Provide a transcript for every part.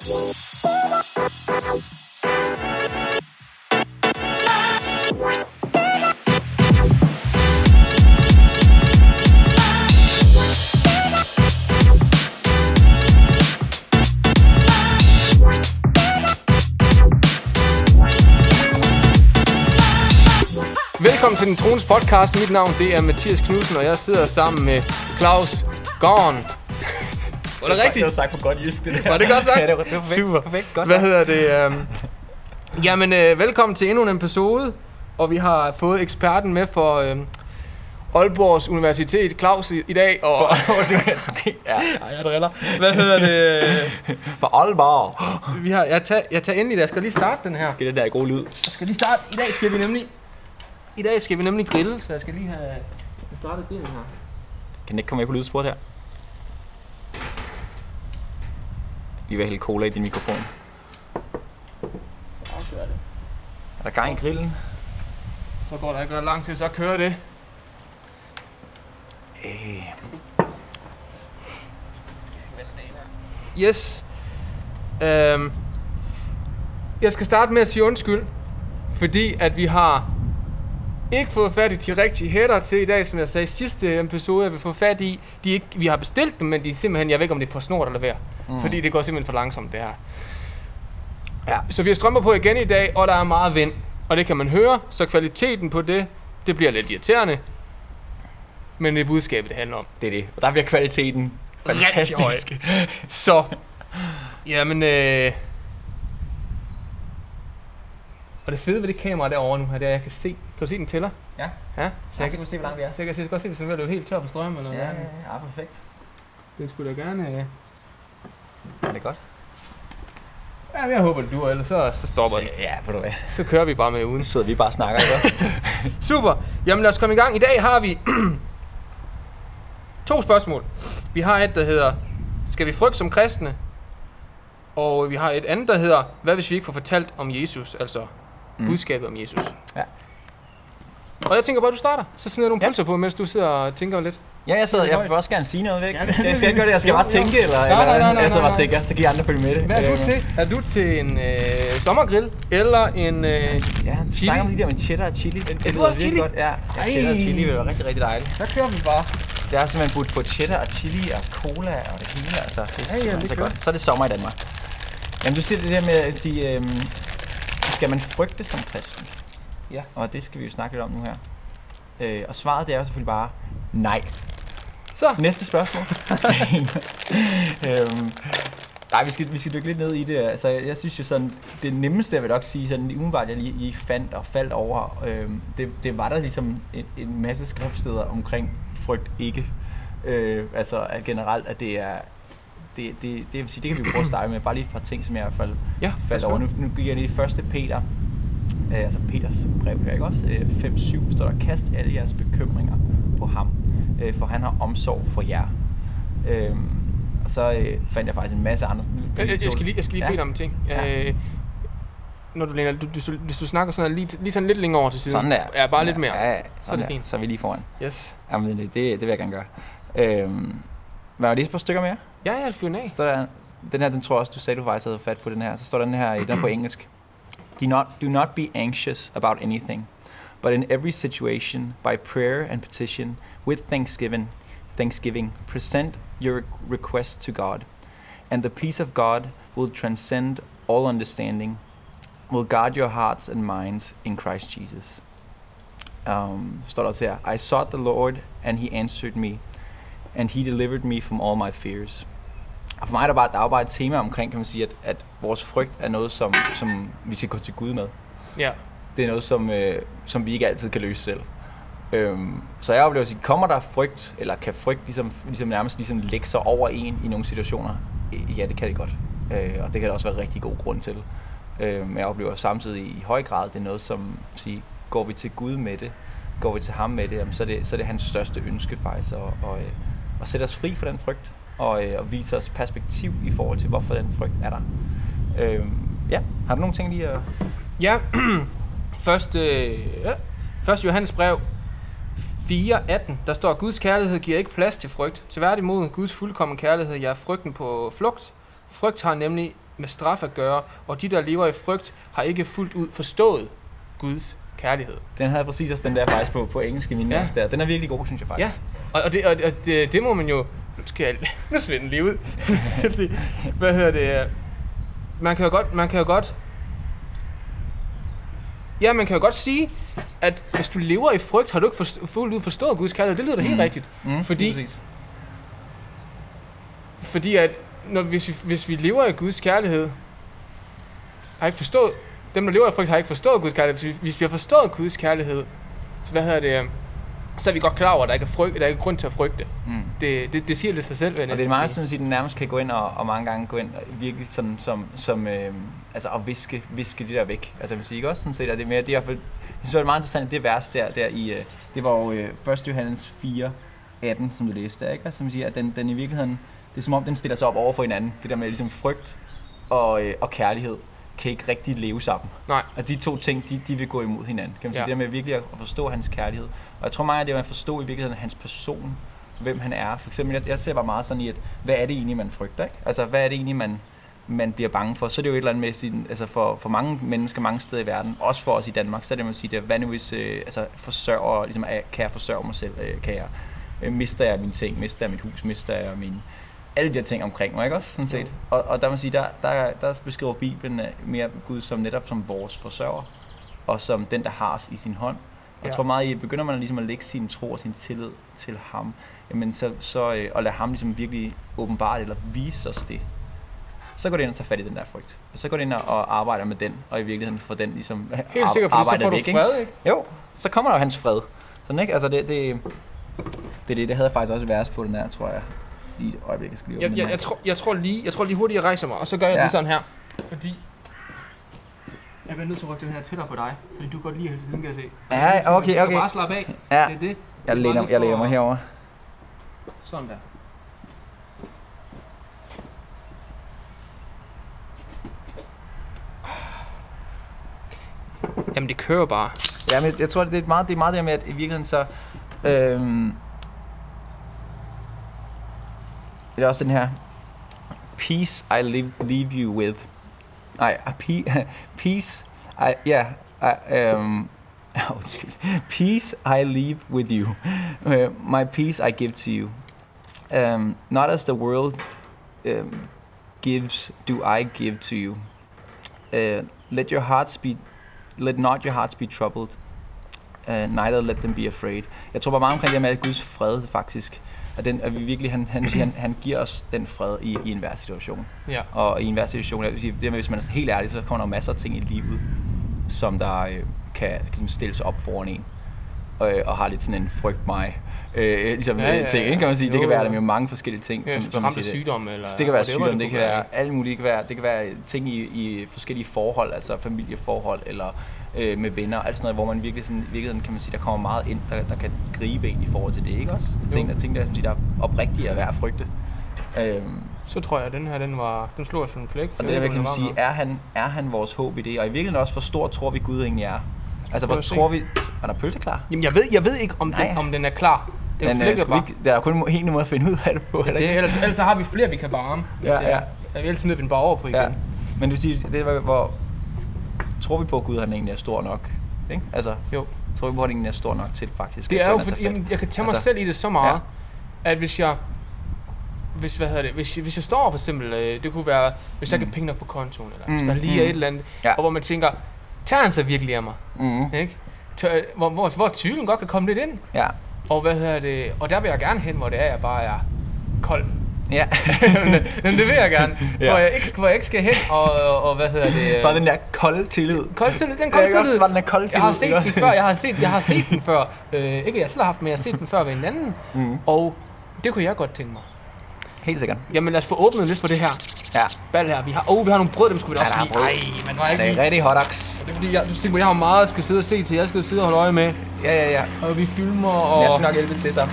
Velkommen til den Trones podcast. Mit navn det er Mathias Knudsen, og jeg sidder sammen med Claus Gorn. Var det Det rigtigt? var sagt på godt jysk, det der. Var det godt sagt? ja, det var, det var perfekt. Super. Perfekt. Godt. Hvad hedder det? Um... Jamen, øh, velkommen til endnu en episode. Og vi har fået eksperten med for øh, Aalborgs Universitet, Claus, i, i dag. Og, For vores universitet. Ja. Ej, jeg driller. Hvad hedder det? For Aalborg. Vi har, jeg, tager, jeg tager endelig, jeg skal lige starte den her. Skal det der god lyd? Jeg skal lige starte. I dag skal vi nemlig... I dag skal vi nemlig grille, så jeg skal lige have have startet grillen her. Kan den ikke komme med på lydsporet her? Vi vil hælde cola i din mikrofon. Så afgør det. Er der gang i grillen? Så går der ikke ret lang tid, så kører det. Øh, Yes. Øhm, jeg skal starte med at sige undskyld, fordi at vi har ikke fået fat i de rigtige hætter til i dag, som jeg sagde i sidste episode, at vi får fat i. De ikke, vi har bestilt dem, men de er simpelthen, jeg ved ikke om det er på snort eller hvad. Mm. Fordi det går simpelthen for langsomt det her. Ja. Så vi har strømper på igen i dag, og der er meget vind. Og det kan man høre, så kvaliteten på det, det bliver lidt irriterende. Men det er budskabet, det handler om. det er det. Og der bliver kvaliteten fantastisk. Så, jamen, øh... Og det fede ved det kamera derovre nu her, det er, at jeg kan se, kan du se, den tæller? Ja. Ja, så jeg, kan du se, hvor langt vi er. så jeg kan se, godt se, hvis den er ved at løbe helt tør på strøm, eller Ja, hvad. ja, ja, perfekt. Den skulle da gerne... Øh... Er det godt? Ja, jeg håber, det duer, ellers så, så stopper den. Ja, du hvad. Så kører vi bare med uden. Nu sidder vi bare og snakker, ikke? Super. Jamen lad os komme i gang. I dag har vi to spørgsmål. Vi har et, der hedder, skal vi frygte som kristne? Og vi har et andet, der hedder, hvad hvis vi ikke får fortalt om Jesus? Altså Mm. budskabet om Jesus. Ja. Og jeg tænker bare, at du starter. Så smider jeg nogle Ja. på, mens du sidder og tænker lidt. Ja, jeg sidder, jeg vil også gerne sige noget væk. Ja, Ja, det- jeg skal ikke gøre det, jeg skal bare tænke, eller, Nej, nej, nej, nej, jeg sidder bare tænker, så kan I andre følge med det. Hvad er du Øhm, til? Er du til en øh, sommergrill? Eller en... Øh, Ja, Chili? chili. snakker om de der med cheddar og chili. Det du også chili? Godt. Ja, ja cheddar og chili vil være rigtig, rigtig dejligt. der kører vi bare. Jeg har simpelthen budt på cheddar og chili og cola og det hele. Altså, det er Ja, ja, det så er godt. Så er det sommer i Danmark. Jamen, du siger det der med at sige, øhm, skal man frygte som kristen? Ja. Og det skal vi jo snakke lidt om nu her. Øh, og svaret det er jo selvfølgelig bare nej. Så. Næste spørgsmål. øhm, nej, vi skal, vi skal dykke lidt ned i det. Altså, jeg, synes jo sådan, det nemmeste, jeg vil nok sige, sådan umiddelbart, jeg lige, lige fandt og faldt over, øhm, det, det var der ligesom en, en masse skriftsteder omkring frygt ikke. Øh, altså at generelt, at det er, det, det, det, vil sige, det kan vi prøve at starte med. Bare lige et par ting, som jeg i hvert fald Ja, faldt over. Nu, nu gik jeg lige første Peter, øh, altså Peters brev her, ikke også? Øh, 5-7 står der, kast alle jeres bekymringer på ham, øh, for han har omsorg for jer. Øh, og så øh, fandt jeg faktisk en masse andre... Jeg, jeg, jeg skal lige, jeg skal lige Ja. bede dig om en ting. Ja. Øh, når du, læner, du, hvis, du, hvis du snakker sådan lige, lige sådan lidt længere over til siden. Sådan der. Ja, bare Sådan lidt der. mere. Ja, ja, Så er det der. fint. Så er vi lige foran. Yes. Jamen, det, det vil jeg gerne gøre. Øhm, var der lige et par stykker mere? Ja, ja, fyr den af. Så der, den her, den tror jeg også, du sagde, du faktisk havde fat på den her. Så står der den her, den er på engelsk. Do not, do not be anxious about anything, but in every situation, by prayer and petition, with thanksgiving, thanksgiving, present your request to God. And the peace of God will transcend all understanding, will guard your hearts and minds in Christ Jesus. Um, står der I sought the Lord, and he answered me, and he delivered me from all my fears. Og for mig er der bare, der er bare et tema omkring, kan man sige, at, at vores frygt er noget, som, som vi skal gå til Gud med. Ja. Det er noget, som, øh, som vi ikke altid kan løse selv. Øhm, så jeg oplever at sige, kommer der frygt, eller kan frygt ligesom, ligesom nærmest ligesom lægge sig over en i nogle situationer? Øh, Ja, det kan det godt. Øh, og det kan der også være rigtig god grund til. Øh, men jeg oplever samtidig i høj grad, det er noget, som sige, går vi til Gud med det, går vi til ham med det, jamen, så, er det så er det hans største ønske faktisk, at, og, øh, at sætte os fri fra den frygt, og, øh, og vise os perspektiv i forhold til, hvorfor den frygt er der. Øh, ja, har du nogle ting lige at... Ja, først, øh, ja. først Johannes brev 4.18, der står, Guds kærlighed giver ikke plads til frygt. Tværtimod, Guds fuldkommen kærlighed, jeg er frygten på flugt. Frygt har nemlig med straf at gøre, og de, der lever i frygt, har ikke fuldt ud forstået Guds kærlighed. Den havde præcis også den der faktisk på, på engelsk i min Ja. ja. der. Den er virkelig god, synes jeg Ja, faktisk. og, og, det, og, og det, det må man jo... Nu skal jeg... Nu svinder den lige ud. Skal Hvad hedder det? Man kan jo godt... Man kan jo godt Ja, man kan jo godt sige, at hvis du lever i frygt, har du ikke forst- fuldt ud forstået Guds kærlighed. Det lyder da helt Mm. rigtigt. Mm, Fordi- præcis. Fordi at når, hvis, vi, hvis vi lever i Guds kærlighed, har ikke forstået, dem der lever i frygt har ikke forstået Guds kærlighed. Hvis vi, hvis vi har forstået Guds kærlighed, så hvad hedder det, øh, så er vi godt klar over, at der ikke er, frygt, der er ikke grund til at frygte. Mm. Det, det, det siger lidt sig selv, jeg Og det er meget sådan, at den nærmest kan gå ind og, og mange gange gå ind og virkelig sådan, som, som øh, altså at viske, viske det der væk. Altså vil sige, ikke også sådan set, at det er mere, det er, i jeg synes, det er meget interessant, at det vers der, der i, øh, det var jo øh, 1. Johannes 4, 18, som du læste der, ikke? Altså, som siger, at den, den i virkeligheden, det er som om, den stiller sig op over for hinanden. Det der med ligesom frygt og, øh, og kærlighed kan ikke rigtig leve sammen. Nej. Og de to ting, de, de vil gå imod hinanden. Kan man sige, Ja. det der med virkelig at forstå hans kærlighed. Og jeg tror meget, at det er at forstå i virkeligheden hans person, hvem han er. For eksempel, jeg, jeg ser bare meget sådan i, at hvad er det egentlig, man frygter? Ikke? Altså, hvad er det egentlig, man, man bliver bange for? Så er det jo et eller andet med, sin, altså for, for mange mennesker mange steder i verden, også for os i Danmark, så er det, man siger, det er, hvad nu hvis øh, altså, forsørger, ligesom, kan jeg forsørge mig selv? Øh, kan jeg, øh, mister jeg mine ting? Mister jeg mit hus? Mister jeg min alle de her ting omkring mig, ikke også? Sådan set. Og, og der må sige, der, der, der beskriver Bibelen øh, mere Gud som netop som vores forsørger, og som den, der har os i sin hånd. Og jeg tror meget, i begynder man ligesom at lægge sin tro og sin tillid til ham, jamen så, så øh, og lade ham ligesom virkelig åbenbart eller vise os det, så går det ind og tager fat i den der frygt. Og så går det ind og, og arbejder med den, og i virkeligheden får den ligesom Helt sikkert, for så får du væk, fred, ikke? Jo, så kommer der jo hans fred. Sådan, ikke? Altså det, det, det, er det, det havde jeg faktisk også et vers på den her, tror jeg. Lige et øjeblik, jeg skal lige Jeg, åbne jeg, den jeg, tror, jeg, tror lige, jeg tror lige hurtigt, jeg rejser mig, og så gør jeg Ja. lige sådan her. Fordi... Jeg bliver nødt til at rykke det her tættere på dig, fordi du godt lige hele tiden, kan jeg se. Ja, okay, Du okay. bare slappe af. Ja, Det er det. jeg læner, jeg læner mig herover. Sådan der. Jamen det kører bare. Ja, men jeg tror, det er meget det, er meget det med, at i virkeligheden så... Øhm, det er også den her... Peace I leave, leave you with. Nej, a peace I... Ja, yeah, um, oh, undskyld. Peace I leave with you. Øh, My peace I give to you. Um, not as the world um, gives, do I give to you. Uh, let your hearts be let not your hearts be troubled, uh, neither let them be afraid. Jeg tror bare meget omkring det med, at Guds fred faktisk, at, den, at vi virkelig, han, han, han, han giver os den fred i, i enhver situation. Ja. Og i enhver situation, jeg vil sige, det med, hvis man er helt ærlig, så kommer der masser af ting i livet, som der øh, kan, kan stille sig op foran en, og, og har lidt sådan en frygt mig, øh, ligesom Ja, ja, ja, ting, ikke? kan man sige. Det Jo, kan være, der er jo mange forskellige ting. Ja, som, som man siger det. sygdom eller... Så det kan være sygdom, det kan kunne være alt muligt. Det kan være, det kan være ting i, i forskellige forhold, altså familieforhold eller øh, med venner, alt sådan noget, hvor man virkelig sådan, i virkeligheden kan man sige, der kommer meget ind, der, der kan gribe ind i forhold til det, ikke også? Ting, der, ting, der, som siger, der er oprigtigt at være at frygte. Øhm, Så tror jeg, at den her, den, var, den slog som en flæk. og det der kan man sige, var er han, er han vores håb i det? Og i virkeligheden også, hvor stor tror vi Gud egentlig er? Altså, hvor tror vi... Er der pølse klar? Jamen, jeg ved, jeg ved ikke, om, Nej. den, om den er klar. Den Men, øh, vi bare. ikke, der er kun en måde at finde ud af det på, Ja, det, ellers, ellers har vi flere, vi kan varme. Ja, det er. ja. Ellers smide den bare over på igen. Ja. Men det vil sige, det er, hvor... Tror vi på, at Gud han egentlig er stor nok? Ikke? Altså, Jo. tror vi på, at han egentlig er stor nok til faktisk Det er jo fordi, jamen, jeg kan tage mig Altså, selv i det så meget, at hvis jeg, hvis, hvad hedder det, hvis, hvis jeg står for eksempel, øh, det kunne være, hvis jeg ikke har penge nok på kontoen, eller hvis Mm, der lige er mm. et eller andet, Ja. og hvor man tænker, tager han så virkelig af mig, Mm, ikke? Tør, hvor, hvor, hvor tvivlen godt kan komme lidt ind, ja. og hvad hedder det, og der vil jeg gerne hen, hvor det er, jeg bare er kold. Ja. Men det vil jeg gerne, Ja. hvor, jeg ikke, hvor jeg ikke skal hen, og, og, og hvad hedder det, Bare den der kolde tillid. kold tillid, den Ja, kolde ikke tillid. Bare den der kolde Jeg har tillid, set ikke den før, jeg har set, jeg har set den før. Øh, ikke jeg selv har haft, men jeg har set den før ved en anden. Mm. Og det kunne jeg godt tænke mig. Helt sikkert. Jamen lad os få åbnet lidt for det her Ja. bal her. Vi har, oh, vi har nogle brød, dem skulle vi da Ja, også lige. Ej, men var Ja, jeg det ikke er rigtig hotdogs. Det er fordi, jeg, du tænker, jeg har meget, jeg skal sidde og se til. Jeg skal sidde og holde øje med. Ja, ja, ja. Og vi filmer og... Jeg skal nok hjælpe til så.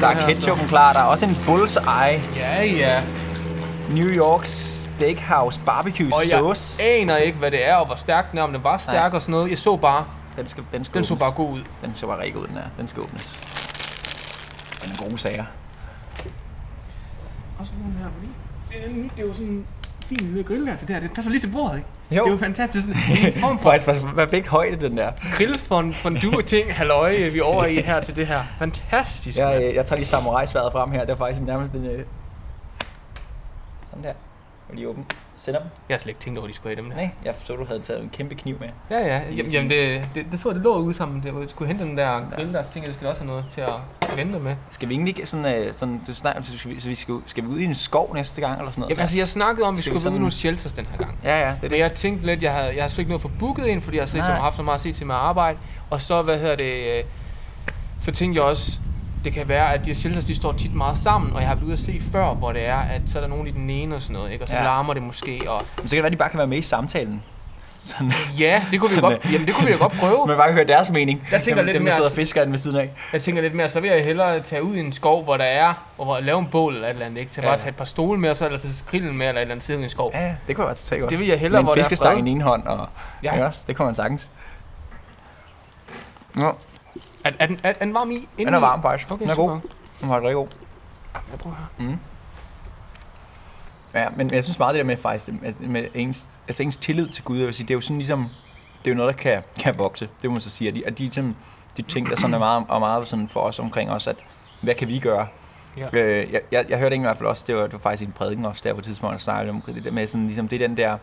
Der er ketchupen klar. Der er også en bullseye Ja, ja. New York Steakhouse barbecue Og jeg sauce. aner ikke, hvad det er, og hvor stærk den er, om den var stærk Nej. og sådan noget. Jeg så bare, Den, skal, den, skal den så bare god ud. Den så bare rigtig ud, den her. Den skal åbnes. Den er gode sager. Og så den her, fordi er, det er jo sådan fin lille grill der til det her. Det passer lige til bordet, ikke? Jo. Det er jo fantastisk. En form for Faktisk, hvad fik højde den der? grillfond, fondue ting, halløj, vi er over i her til det her. Fantastisk, Jeg, mand. øh, jeg tager lige samurai-sværet frem her. Det er faktisk nærmest en... Øh... Sådan der. Og lige åben. Sender dem. Jeg har slet ikke tænkt over, at de skulle have dem der. Nej, jeg så, du havde taget en kæmpe kniv med. Ja, ja. Jamen, jamen det, det, det, så det lå ude sammen. Det, jeg skulle hente den der grill der, så tænkte jeg, det skulle også have noget til at vente med. Skal vi egentlig ikke sådan... Øh, sådan du snakker, så skal, vi, så vi skal, skal vi ud i en skov næste gang, eller sådan noget? Jamen, altså, jeg snakkede om, at vi skulle ud i nogle shelters den her gang. Ja, ja, det er Men det. jeg tænkte lidt, jeg havde, jeg har slet ikke noget for booket ind, fordi jeg har set, haft så meget at se til med arbejde. Og så, hvad hedder det, øh, så tænkte jeg også, det kan være, at de her shelters, de står tit meget sammen, og jeg har været ude at se før, hvor det er, at så er der nogen i den ene og sådan noget, ikke? og så Ja. larmer det måske, og Men så kan det være, at de bare kan være med i samtalen. Sådan, ja, det kunne vi Sådan, godt, jamen det kunne vi da godt prøve. man bare kan høre deres mening. Jeg tænker dem, lidt dem, der mere- sidder og fisker den ved siden af. Jeg tænker lidt mere, så vil jeg hellere tage ud i en skov, hvor der er, og hvor lave en bål eller et eller andet, ikke? Så Ja, bare tage et par stole med, og så eller tage grillen med, eller et eller andet sidde i en skov. Ja, det kunne være til godt. Det vil jeg hellere, hvor en der er fiskestang i den ene hånd, og Ja. ja. også, det kunne man sagtens. Nå, Er, er, den, er, er den varm i? den er varm faktisk. Okay, den er super. god. Den var rigtig god. Jeg prøver her. Mm. Ja, men jeg synes meget det der med faktisk, med, med ens, altså ens tillid til Gud, jeg vil sige, det er jo sådan ligesom, det er jo noget, der kan, kan vokse, det må man så sige, at de, at de, ligesom, de ting, der sådan er meget, og meget sådan for os omkring os, at hvad kan vi gøre? Ja. Øh, jeg, jeg, jeg hørte en i hvert fald også, det var, det var faktisk i en prædiken også, der på et tidspunkt, der snakkede om det der med sådan, ligesom, det er den der,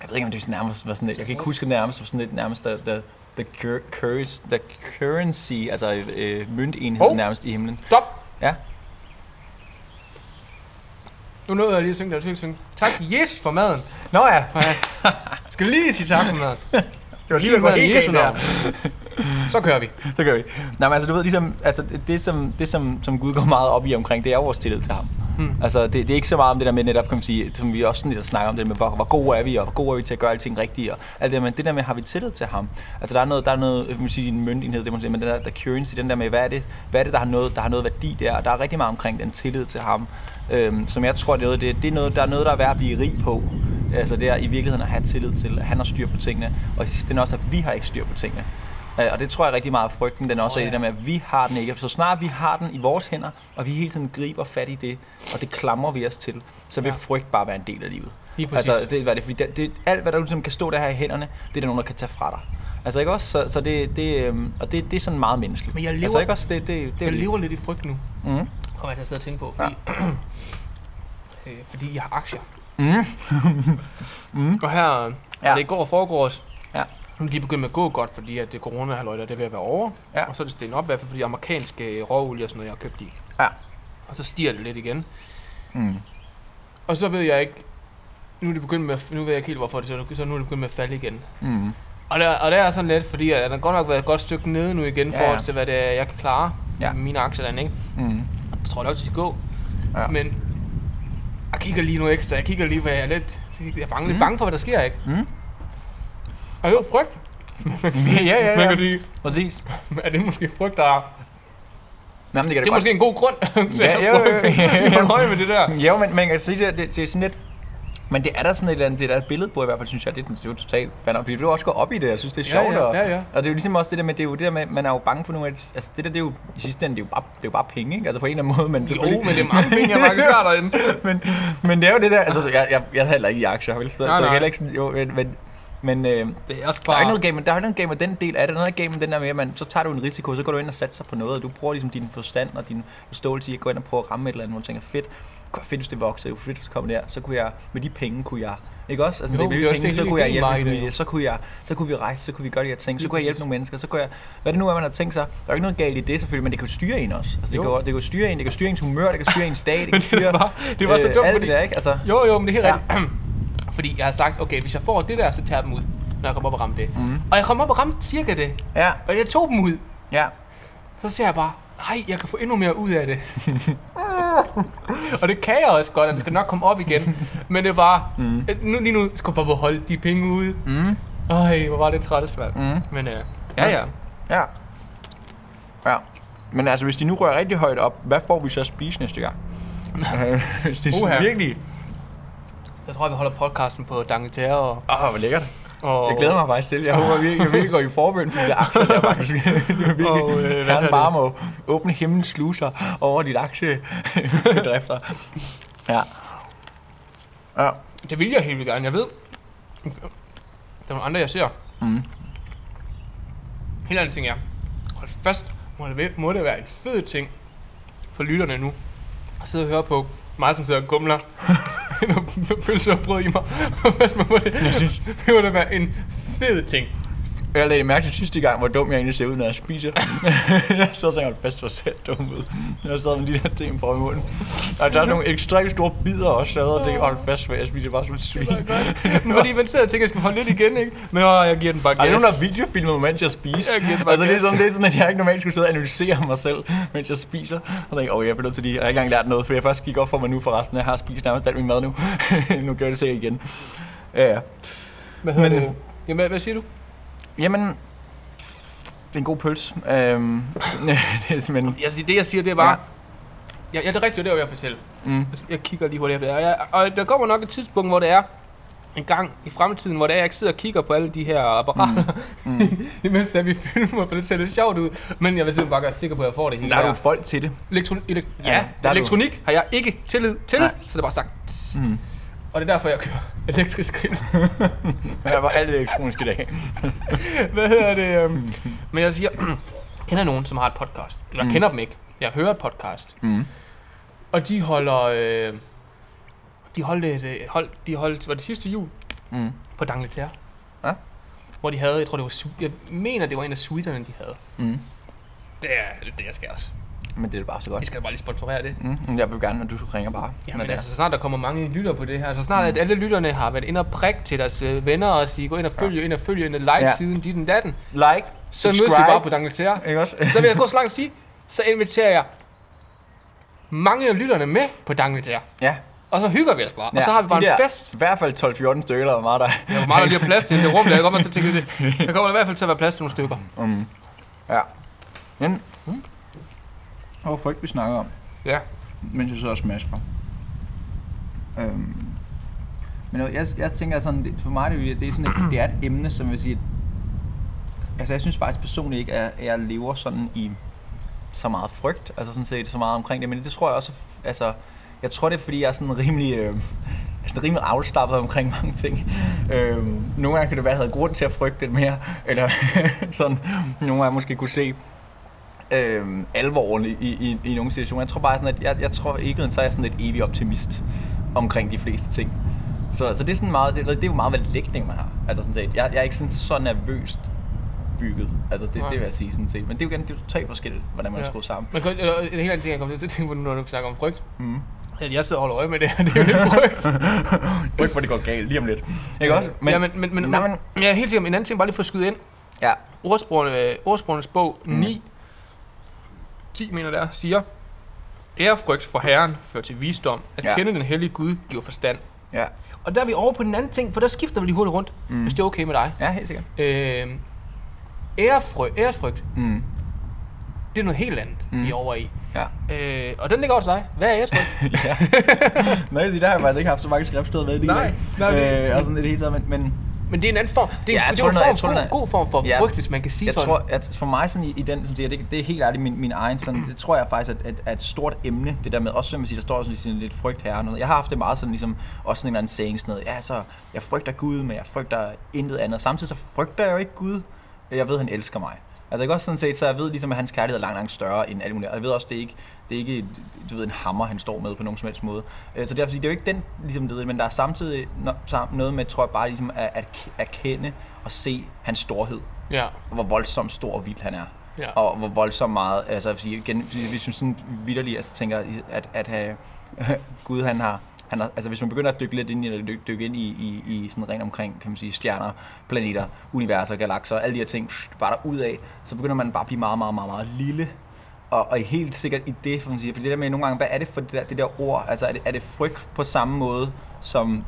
jeg ved ikke, om det er nærmest var sådan lidt, jeg kan ikke huske det nærmest, var sådan lidt nærmest, the, the, the, cur, currency, the currency, altså øh, møntenhed Hov. oh. nærmest i himlen. Stop! Ja. Nu nåede jeg lige at synge, der synge. Tak Jesus for maden. Nå ja, For jeg skal lige sige tak for maden. det var Sig maden i Jesu navn. der. Så kører vi. Så gør vi. Nej, men altså, du ved, ligesom, altså, det, som, det som, som Gud går meget op i omkring, det er vores tillid til ham. Hmm. Altså, det, det, er ikke så meget om det der med netop, kan man sige, som vi også sådan lidt snakker om det med, hvor, hvor gode er vi, og hvor gode er vi til at gøre alting rigtigt, og alt det der, men det der med, har vi tillid til ham? Altså, der er noget, der er noget, man sige, en myndighed, det må man sige, men den der, der currency, den der med, hvad er det, hvad er det der, har noget, der har noget værdi der, og der er rigtig meget omkring den tillid til ham, øhm, som jeg tror, det er, noget, det, det er noget, der er noget, der er værd at blive rig på. Altså, det er i virkeligheden at have tillid til, at han har styr på tingene, og i sidste ende også, at vi har ikke styr på tingene. Øh, Og det tror jeg rigtig meget frygten, den også oh, er i ja. det der med, at vi har den ikke. Så snart vi har den i vores hænder, og vi hele tiden griber fat i det, og det klamrer vi os til, så vil Ja. ja. frygt bare være en del af livet. Lige præcis. Altså, det, hvad det, fordi det, det, alt, hvad der ligesom kan stå der her i hænderne, det er der nogen, der kan tage fra dig. Altså ikke også? Så, så det, det, øhm, og det, det er sådan meget menneskeligt. Men jeg lever- altså ikke også? Det, det, det, Jeg lever lidt i frygt nu. Mm. Kommer jeg til at sidde og tænke på. Fordi, øh, fordi jeg har aktier. Mm. mm. Og her, ja. Ja. det går og foregås, Ja. Nu er de begyndt med at gå godt, fordi at det corona halløj, der er ved at være over. Ja. Og så er det stenet op, i hvert fald fordi amerikanske råolie og sådan noget, jeg har købt i. Ja. Og så stiger det lidt igen. Mm. Og så ved jeg ikke, nu er det begyndt med, at- nu ved jeg ikke helt hvorfor det så, så nu er det begyndt med at falde igen. Mm. Og der, og der er sådan lidt, fordi at der har godt nok været et godt stykke nede nu igen, Ja, for ja. forhold til hvad det er, jeg kan klare Ja. med mine aktier derinde, ikke? Mm. Det tror jeg nok, det skal gå. Ja. Men jeg kigger lige nu ekstra, jeg kigger lige, hvad jeg er lidt, jeg er bange, lidt Mm. bange for, hvad der sker, ikke? Mm. Og det er jo frygt. ja, ja, ja. Man kan sige, Præcis. er det måske frygt, der er... Jamen, det kan Det er måske en god grund til Ja, at jo. frygte. Hold øje med det der. Jo, men man kan sige, det, det, det er sådan lidt... Men det er der sådan et, eller andet, det er der billede på i hvert fald, synes jeg. Det, er- det er jo totalt fair, fordi du også gå op i det. Jeg synes, det er Ja, sjovt. ja, og, ja, ja. og det er jo ligesom også det der med, det er jo det der med, man er jo bange for nogle af Altså det der, det er jo, i sidste ende, det er jo bare, det er jo bare penge, ikke? Altså på en eller anden måde, men Jo, men det er mange penge, jeg faktisk har derinde. men, men det er jo det der, altså jeg, jeg, jeg er heller ikke i aktier, vel? Så, Nej, så jeg nej. er heller ikke sådan, jo, men, men, men øh, Det er også der er bare... noget game, der er noget game med den del af det. Der er noget game med den der med, at man, så tager du en risiko, så går du ind og satser på noget, og du bruger ligesom din forstand og din forståelse i at gå ind og prøve at ramme et eller andet, hvor du tænker, fedt, det kunne være fedt, hvis det voksede, det kunne fedt, hvis det kom der, så kunne jeg, med de penge kunne jeg, ikke også? Altså, Jo, med det de er også penge, det, så kunne jeg hjælpe var min det, familie, jo. så kunne, jeg, så kunne vi rejse, så kunne vi gøre de her ting, så kunne jeg hjælpe nogle mennesker, så kunne jeg, hvad det nu er, man har tænkt sig, der er jo ikke noget galt i det selvfølgelig, men det kan jo styre en også. Altså, det, Jo. kan, det kan styre var, var fordi... jeg har sagt, okay, hvis jeg får det der, så tager jeg dem ud, når jeg kommer op og rammer det. mm. Og jeg kom op og ramte cirka det. Ja, Og jeg tog dem ud. ja. Så ser jeg bare, nej, jeg kan få endnu mere ud af det. og det kan jeg også godt, og det skal nok komme op igen. Men det bare, Mm. nu, lige nu skal jeg bare beholde de penge ude. Mm. Øj, hvor var det træt svært. Mm. Men øh, ja, ja. Ja. Ja. Men altså, hvis de nu rører rigtig højt op, hvad får vi så at spise næste gang? Øh, hvis det er sådan virkelig... Så tror jeg, vi holder podcasten på D'Angleterre og... Åh, oh, hvor lækkert. og Jeg glæder mig faktisk til. Jeg håber virkelig, jeg virkelig går i forbøn for de der aktier der faktisk. Og, øh, hvad Herren bare må åbne himlens sluser over dit aktiedrifter. Ja. Ja. Det vil jeg helt vildt gerne. Jeg ved, der er nogle andre, jeg ser. Mm. Helt anden ting er, hold fast, må det, være- må det være en fed ting for lytterne nu, at sidde og høre på mig, som sidder og gumler med pølse og brød i mig. Hvad må det, Jeg synes, det må det være en fed ting. Jeg lagde mærke til sidste gang, hvor dum jeg egentlig ser ud, når jeg spiser. jeg sad og tænkte, at bedst var selv dum ud. Jeg sad med de der ting på i munden. Og der er nogle ekstremt store bidder også, så jeg havde tænkt, hold fast, for jeg spiser bare som et svin. Men fordi man sidder og tænker, at jeg skal holde lidt igen, ikke? Men åh, jeg giver den bare det er gas. nogen, der mig, mens jeg spiser. Jeg giver den bare altså, det, er gas. sådan, det er sådan, at jeg ikke normalt skulle sidde og analysere mig selv, mens jeg spiser. Og tænkte, åh, jeg bliver nødt til lige. Jeg har ikke engang lært noget, for jeg først gik op for mig nu forresten. Jeg har spist nærmest alt min mad nu. nu gør jeg det sikkert igen. Ja, ja. Hvad Men, det? Jamen, hvad, hvad siger du? Jamen, det er en god pøls. Øhm, det er simpelthen... Jeg, det jeg siger, det er bare... Ja. Ja, ja det er rigtigt, det er jo, jeg fortælle. Mm. Jeg, kigger lige hurtigt efter her. Jeg, og der kommer nok et tidspunkt, hvor det er en gang i fremtiden, hvor det er, jeg ikke sidder og kigger på alle de her apparater, Mm. imens at vi filmer, for det ser lidt sjovt ud. Men jeg vil simpelthen bare være sikker på, at jeg får det hele. Der er jo folk til det. Elektron- elekt- Ja, ja, der er du- elektronik har jeg ikke tillid til, Nej. så det er bare sagt. Mm. Og det er derfor, jeg kører elektrisk grill. Jeg var alt elektronisk i dag. Hvad hedder det? Um... Men jeg siger, kender nogen, som har et podcast. Jeg Mm. kender dem ikke. Jeg hører et podcast. Mm. Og de holder... Øh, de holdt et, øh, hold, de holdt, var det sidste jul, Mm. på Dangleterre. Ja. Hvor de havde, jeg tror det var, jeg mener det var en af suiterne, de havde. Mm. Det er det, jeg skal også. Men det er bare så Vi godt. skal bare lige sponsorere det. Mm. Jeg vil gerne, at du ringer bare. det er. altså, så snart der kommer mange lytter på det her, så snart at alle lytterne har været inde og prikke til deres øh, venner og sige, gå ind og følge, ind og følge, ind og like Ja. siden dit og datten, Like, så mødes vi bare på Dangleterre. Ikke også? Så vil jeg gå så langt at sige, så inviterer jeg mange af lytterne med på Dangleterre. Ja. Og så hygger vi os bare. Og så har vi bare de en der, fest. I hvert fald 12-14 stykker, eller hvor meget der er. Ja, hvor meget der lige er plads til det rum, der jeg kommer til at tænke det. Der kommer i hvert fald til at være plads til nogle stykker. Mm. Ja. Men, var frygt, vi snakker om, Ja. mens jeg så og smasker. Øhm. Men jeg, jeg tænker sådan, det- for mig det, er det er sådan et, det er et emne, som vil sige, altså jeg synes faktisk personligt ikke, at jeg lever sådan i så meget frygt, altså sådan set så meget omkring det, men det tror jeg også, altså, jeg tror det er fordi, jeg er sådan rimelig, øh, sådan rimelig afslappet omkring mange ting. Øh, nogle gange kan det være, at jeg havde grund til at frygte lidt mere, eller sådan, nogle gange måske kunne se øh, alvoren i, i, i nogle situationer. Jeg tror bare sådan, at jeg, jeg tror ikke, så er jeg sådan lidt evig optimist omkring de fleste ting. Så, så det er sådan meget, det, det er jo meget, hvad lægning man har. Altså sådan set, jeg, jeg er ikke sådan så nervøst bygget. Altså det, Nej. det vil jeg sige sådan set. Men det er jo igen, det er totalt forskelligt, hvordan man ja. er skruet sammen. Men kun- eller, en helt anden ting, jeg kommer til at tænke på, nu, når du snakker om frygt. Mm. At jeg sidder og holder øje med det her, det er jo lidt frygt. Ryk, hvor det går galt lige om lidt. Ikke også? Men, ja, men, men, men, nej, men, jeg er helt sikker, en anden ting, bare lige for at skyde ind. ja. Ordsprogene, ordsprogenes bog Mm. 9, 10 mener der, siger, Ærefrygt for Herren fører til visdom. At Ja. kende den hellige Gud giver forstand. Ja. Og der er vi over på den anden ting, for der skifter vi lige hurtigt rundt, Mm. mm. hvis det er okay med dig. Ja, helt sikkert. Øh, ærefry, ærefrygt, Mm. det er noget helt andet, Mm. mm. vi er over i. Ja. Øh, og den ligger over til dig. Hvad er ærefrygt? ja. Nej, der har jeg faktisk ikke haft så mange skriftsteder med. i Det Nej, nej, det- øh, og sådan det hele taget, men, men Men det er en anden form. Det er, Ja, jeg det er en form, tror, god, god form for Ja. frygt, hvis man kan sige jeg sådan. tror, at for mig sådan i, i den, som siger, det, det er helt ærligt min, min egen, sådan, det tror jeg faktisk at, at, er et stort emne, det der med, også som man siger, der står sådan, sådan lidt frygt her og noget. Jeg har haft det meget sådan ligesom, også sådan en eller anden saying, sådan noget, ja, så jeg frygter Gud, men jeg frygter intet andet. Samtidig så frygter jeg jo ikke Gud, jeg ved, han elsker mig. Altså ikke også sådan set, så jeg ved ligesom, at hans kærlighed er langt, langt større end alt muligt. Og jeg ved også, det er ikke, det er ikke du ved, en hammer, han står med på nogen som helst måde. Øh, Så derfor, det er jo ikke den, ligesom det, men der er samtidig no- sam- noget med, tror jeg bare ligesom at, at erkende og se hans storhed Ja, og hvor voldsomt stor og vild han er. ja. Og hvor voldsomt meget, altså jeg vil sige, igen, hvis man sådan vidderligt altså, tænker, at, at have, Gud han har, han har, altså hvis man begynder at dykke lidt ind i, eller dykke, dykke ind i, i, i sådan rent omkring, kan man sige, stjerner, planeter, universer, galakser, alle de her ting, pff, bare der ud af, så begynder man bare at blive meget, meget, meget, meget lille. Og, og helt sikkert i det, for man siger, fordi det der med nogle gange, hvad er det for det der, det der ord? Altså er det, er det frygt på samme måde som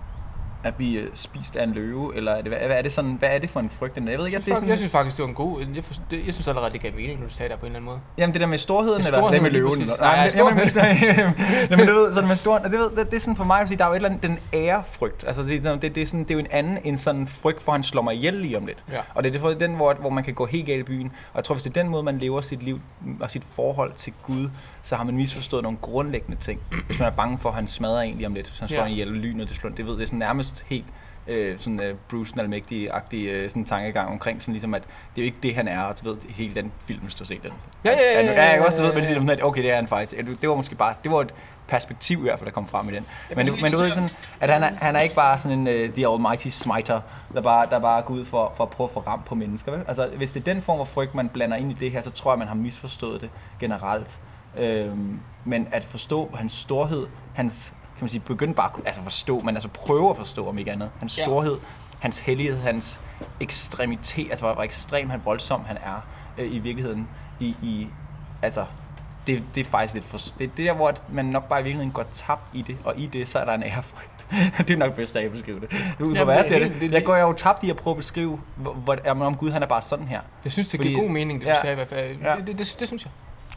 at blive øh, spist af en løve, eller er det, hvad, er det sådan, hvad er det for en frygt? Jeg ved ikke, Jeg synes, det er sådan, jeg synes faktisk, det var en god... Jeg, forstår, det, jeg synes allerede, det gav mening, når du sagde der på en eller anden måde. Jamen det der med storheden, eller storheden, det med løven? præcis. Nej, Nej, det, nej, men du ved, sådan med storheden, det, ved, det, det, er sådan for mig, fordi der er jo et eller andet, den ærefrygt. Altså det, det, det, er sådan, det er jo en anden end sådan frygt for, at han slår mig ihjel lige om lidt. Ja. Og det er derfor den, hvor, hvor man kan gå helt galt i byen. Og jeg tror, hvis det er den måde, man lever sit liv og sit forhold til Gud, så har man misforstået nogle grundlæggende ting. Hvis man er bange for, at han smadrer en lige om lidt, så han slår Ja. en ihjel, lynet, det slår, det ved, det er sådan nærmest helt øh, sådan øh, Bruce den almægtige-agtig øh, sådan tankegang omkring sådan ligesom, at det er jo ikke det, han er, og du ved, hele den film, hvis du har set den. Ja, ja, ja, Ja, ja, ja, ja, også, du ved, men det siger, at okay, det er han faktisk. Det var måske bare, det var et perspektiv i hvert fald, der kom frem i den. Men, du, men du ved sådan, at han er, han er ikke bare sådan en uh, the almighty smiter, der bare, der bare går ud for, for at prøve at få ramt på mennesker. Vel? Altså, hvis det er den form for frygt, man blander ind i det her, så tror jeg, man har misforstået det generelt. Øhm, men at forstå hans storhed, hans, kan man sige, begynde bare at altså forstå, men altså prøve at forstå, om ikke andet. Hans Ja. storhed, hans hellighed, hans ekstremitet, altså hvor, hvor ekstrem han voldsom han er øh, i virkeligheden i, i altså det, det er faktisk lidt for, det, det er der, hvor at man nok bare i virkeligheden går tabt i det, og i det, så er der en ærefrygt. det er nok bedst at jeg beskrive det. Ud fra Jamen, hvad jeg det- ser det- det, det- jeg går jo tabt i at prøve at beskrive, hvor, hvor, om Gud han er bare sådan her. Jeg synes, det Fordi- giver god mening, det du ja. sagde i hvert fald. Ja. Det, det, det, det synes jeg.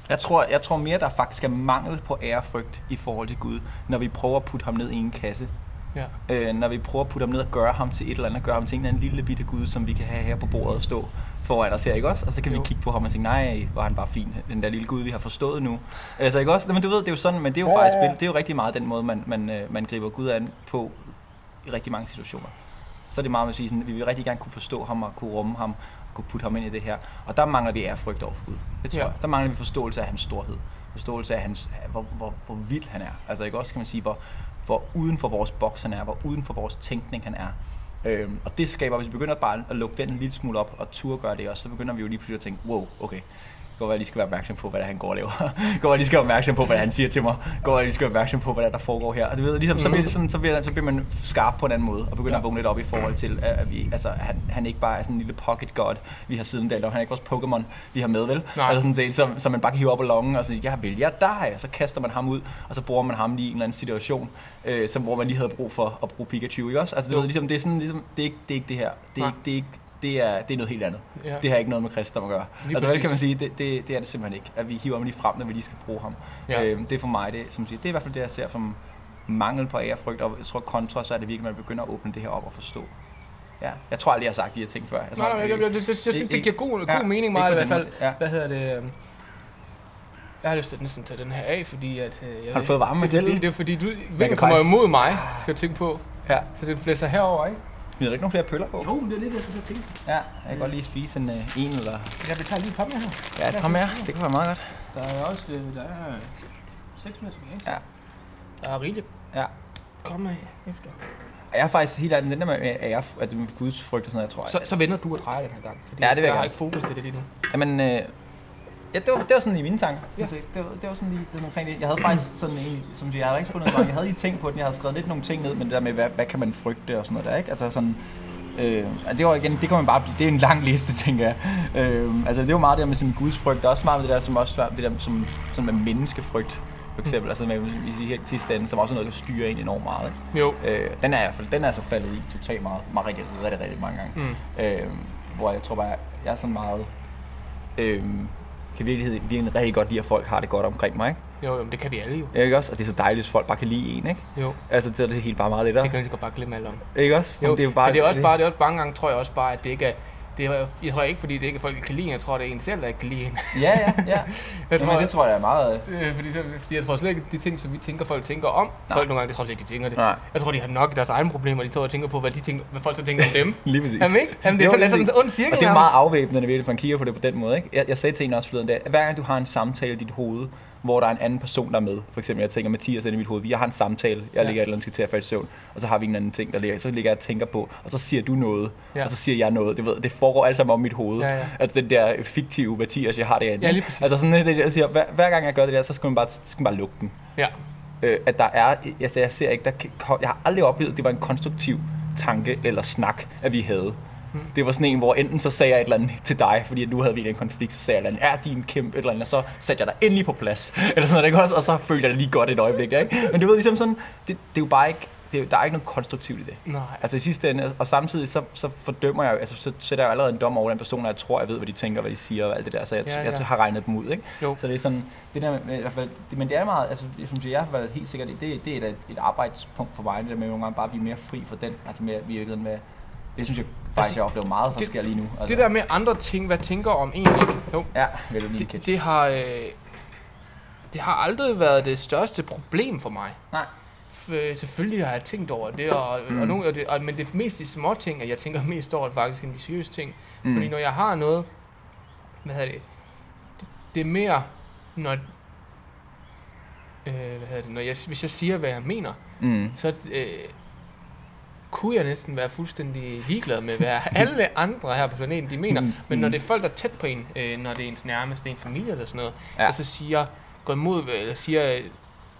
Jeg tror, jeg tror mere, der faktisk er mangel på ærefrygt i forhold til Gud, når vi prøver at putte ham ned i en kasse. Ja. Øh, når vi prøver at putte ham ned og gøre ham til et eller andet, gøre ham til en eller anden lille bitte Gud, som vi kan have her på bordet og stå foran os her, ikke også? Og så kan Jo. vi kigge på ham og tænke, nej, hvor han bare fin, den der lille Gud, vi har forstået nu. Altså, ikke også? Men du ved, det er jo sådan, men det er jo Ja, faktisk ja, ja. det er jo rigtig meget den måde, man, man, øh, man griber Gud an på i rigtig mange situationer. Så er det meget med at sige, sådan, vi vil rigtig gerne kunne forstå ham og kunne rumme ham, kunne putte ham ind i det her. Og der mangler vi ærefrygt over for Gud. Det tror Ja. jeg. Der mangler vi forståelse af hans storhed. Forståelse af, hans, hvor, hvor, hvor vild han er. Altså ikke også, kan man sige, hvor, hvor uden for vores boks han er, hvor uden for vores tænkning han er. Øhm, og det skaber, hvis vi begynder bare at lukke den en lille smule op og turde gøre det også, så begynder vi jo lige pludselig at tænke, wow, okay, går jeg lige skal være opmærksom på, hvad der han går og laver. det går jeg lige skal være opmærksom på, hvad han siger til mig. Det går jeg lige skal være opmærksom på, hvad der, der foregår her. Og du ved, ligesom, så, bliver det sådan, så, bliver, så bliver man skarp på en anden måde, og begynder Ja. at vågne lidt op i forhold til, at vi, altså, han, han ikke bare er sådan en lille pocket god, vi har siden og han er ikke vores Pokémon, vi har med, vel? Nej. Altså sådan set, som, som man bare kan hive op af lommen og sige, jeg vil jeg dig, og så kaster man ham ud, og så bruger man ham lige i en eller anden situation, øh, som, hvor man lige havde brug for at bruge Pikachu, ikke også? Altså, du ved, ligesom, det er sådan, ligesom, det er ikke det, er ikke det her. Det er, ikke, det er ikke det er, det er noget helt andet. Ja. Det har ikke noget med kristendom at gøre. Lige altså, præcis. kan man sige? Det, det, det er det simpelthen ikke. At vi hiver ham lige frem, når vi lige skal bruge ham. Ja. Øhm, det er for mig, det, som siger, det er i hvert fald det, jeg ser som mangel på ærefrygt, og jeg tror kontra, så er det virkelig, at man begynder at åbne det her op og forstå. Ja, jeg tror aldrig, jeg har sagt de her ting før. Jeg tror, Nej, jeg, jeg, jeg, jeg, jeg synes, Ikke- det giver god, ja, god mening meget i hvert fald. ja. Hvad hedder det? øhm, Jeg har lyst til at næsten tage den her af, fordi at... øh, Jeg, Har du fået varme med det, er det er fordi, du, vinden kommer imod mig, skal jeg tænke på. Ja. Så det blæser herover, ikke? Vi har ikke nogen flere pøller på. Jo, men det er lidt, jeg skulle tænke. Ja, jeg kan godt lige spise en, øh, en eller... Jeg tage lige komme her. Ja, kom med. Det kunne være meget godt. Der er også, øh, der er 6 minutter tilbage. Ja. Der er rigeligt. Ja. Kom med efter. Jeg er faktisk helt ærlig, den der med ære, at det med Guds frygt og sådan noget, jeg tror, Så, så vender du og drejer den her gang. Fordi Ja, det jeg jeg har ikke fokus til det lige nu. Jamen, øh, ja, det var, det var sådan i mine tanker. Ja. Det, var, det var sådan lige sådan omkring det. Jeg havde faktisk sådan en, som siger, jeg havde ikke fundet noget, jeg havde lige tænkt på den, jeg havde skrevet lidt nogle ting ned, men det der med, hvad, hvad kan man frygte og sådan noget der, ikke? Altså sådan, Øh, det var igen, det kan man bare blive, det er en lang liste, tænker jeg. Øh, altså det var meget det der med sådan Guds frygt, der er også meget med det der, som også det der som, som med menneskefrygt, for eksempel, altså med, i de sidste ende, som også er noget, der styrer en enormt meget. Ikke? Jo. Øh, den er i hvert fald, den er altså faldet i totalt meget, meget rigtig, rigtig, rigtig mange gange. Mm. Øh, hvor jeg tror bare, jeg er sådan meget, øh, kan virkelig, virkelig rigtig godt lide, at folk har det godt omkring mig, ikke? Jo, jo, men det kan vi alle jo. Ja, Ikke også? Og det er så dejligt, hvis folk bare kan lide en, ikke? Jo. Altså, så er det helt bare meget lettere. Det kan så godt bare glemme alt om. Ikke også? Jo, Men det er jo bare, men det er også bare, det er også mange gange, tror jeg også bare, at det ikke er, det er, jeg tror ikke, fordi det ikke er folk, der kan lide. Jeg tror, det er en selv, der ikke kan lide. Ja, ja, ja. Jeg tror, Jamen, det tror jeg er meget... Øh, fordi, så, fordi jeg tror slet ikke, de ting, som vi tænker, folk tænker om. Nej. Folk nogle gange, det tror jeg ikke, de tænker det. Nej. Jeg tror, de har nok deres egne problemer. De tror, de tænker på, hvad, de tænker, hvad folk så tænker om dem. Lige præcis. Jamen ikke? Jamen, det er Jo, sådan, sådan en ond cirkel Og det er meget afvæbnende, virkelig, hvis man kigger på det på den måde. Ikke? Jeg, jeg sagde til en også forleden dag, at hver gang du har en samtale i dit hoved, hvor der er en anden person, der er med. For eksempel, jeg tænker Mathias ind i mit hoved. Vi har en samtale. Jeg Ja. ligger et eller andet skal til at falde i søvn. Og så har vi en anden ting, der ligger. Så ligger jeg og tænker på. Og så siger du noget. Ja. Og så siger jeg noget. Det, ved, det foregår alt sammen om mit hoved. Ja, ja. Altså den der fiktive Mathias, jeg har derinde. Ja, lige præcis. Altså sådan, det, jeg siger, hver, hver, gang jeg gør det der, så skal man bare, så skal man bare lukke den. Ja. øh, at der er, altså jeg ser ikke, der, jeg har aldrig oplevet, at det var en konstruktiv tanke eller snak, at vi havde. Hmm. Det var sådan en, hvor enten så sagde jeg et eller andet til dig, fordi nu havde vi en konflikt, så sagde jeg et eller andet, er din kæmpe et eller andet, og så satte jeg dig endelig på plads, eller sådan noget, ikke også? Og så følte jeg det lige godt et øjeblik, ikke? Men du ved ligesom sådan, det, det er jo bare ikke, det, der er ikke noget konstruktivt i det. Nej. Altså i sidste ende, og samtidig så, så fordømmer jeg altså så sætter jeg jo allerede en dom over den person, og jeg tror, jeg ved, hvad de tænker, hvad de siger og alt det der, så jeg, Ja, ja, jeg har regnet dem ud, ikke? Jo. Så det er sådan, det der med, i hvert fald, det, men det er meget, altså jeg synes, jeg har været helt sikkert, det, det er et, et arbejdspunkt for mig, det der med nogle gange bare at blive mere fri for den, altså mere virkeligheden med, det synes jeg faktisk, Altså, jeg oplever meget, sker lige nu. Altså, Det der med andre ting, hvad tænker om egentlig ikke? Jo, Ja, det, det har... Øh, det har aldrig været det største problem for mig. Nej. F- selvfølgelig har jeg tænkt over det, og, mm. Og, nogle, og det og, men det er mest de små ting, at jeg tænker mest over det faktisk, end de seriøse ting. Mm. Fordi når jeg har noget, hvad hedder det, det, det er mere, når, øh, hvad hedder det, når jeg, hvis jeg siger, hvad jeg mener, Mm. så øh, kunne jeg næsten være fuldstændig ligeglad med, hvad alle andre her på planeten de mener. Mm, Men når mm. det er folk, der er tæt på en, øh, når det er ens nærmeste, ens familie eller sådan noget, ja. Der så siger, går imod, eller siger øh,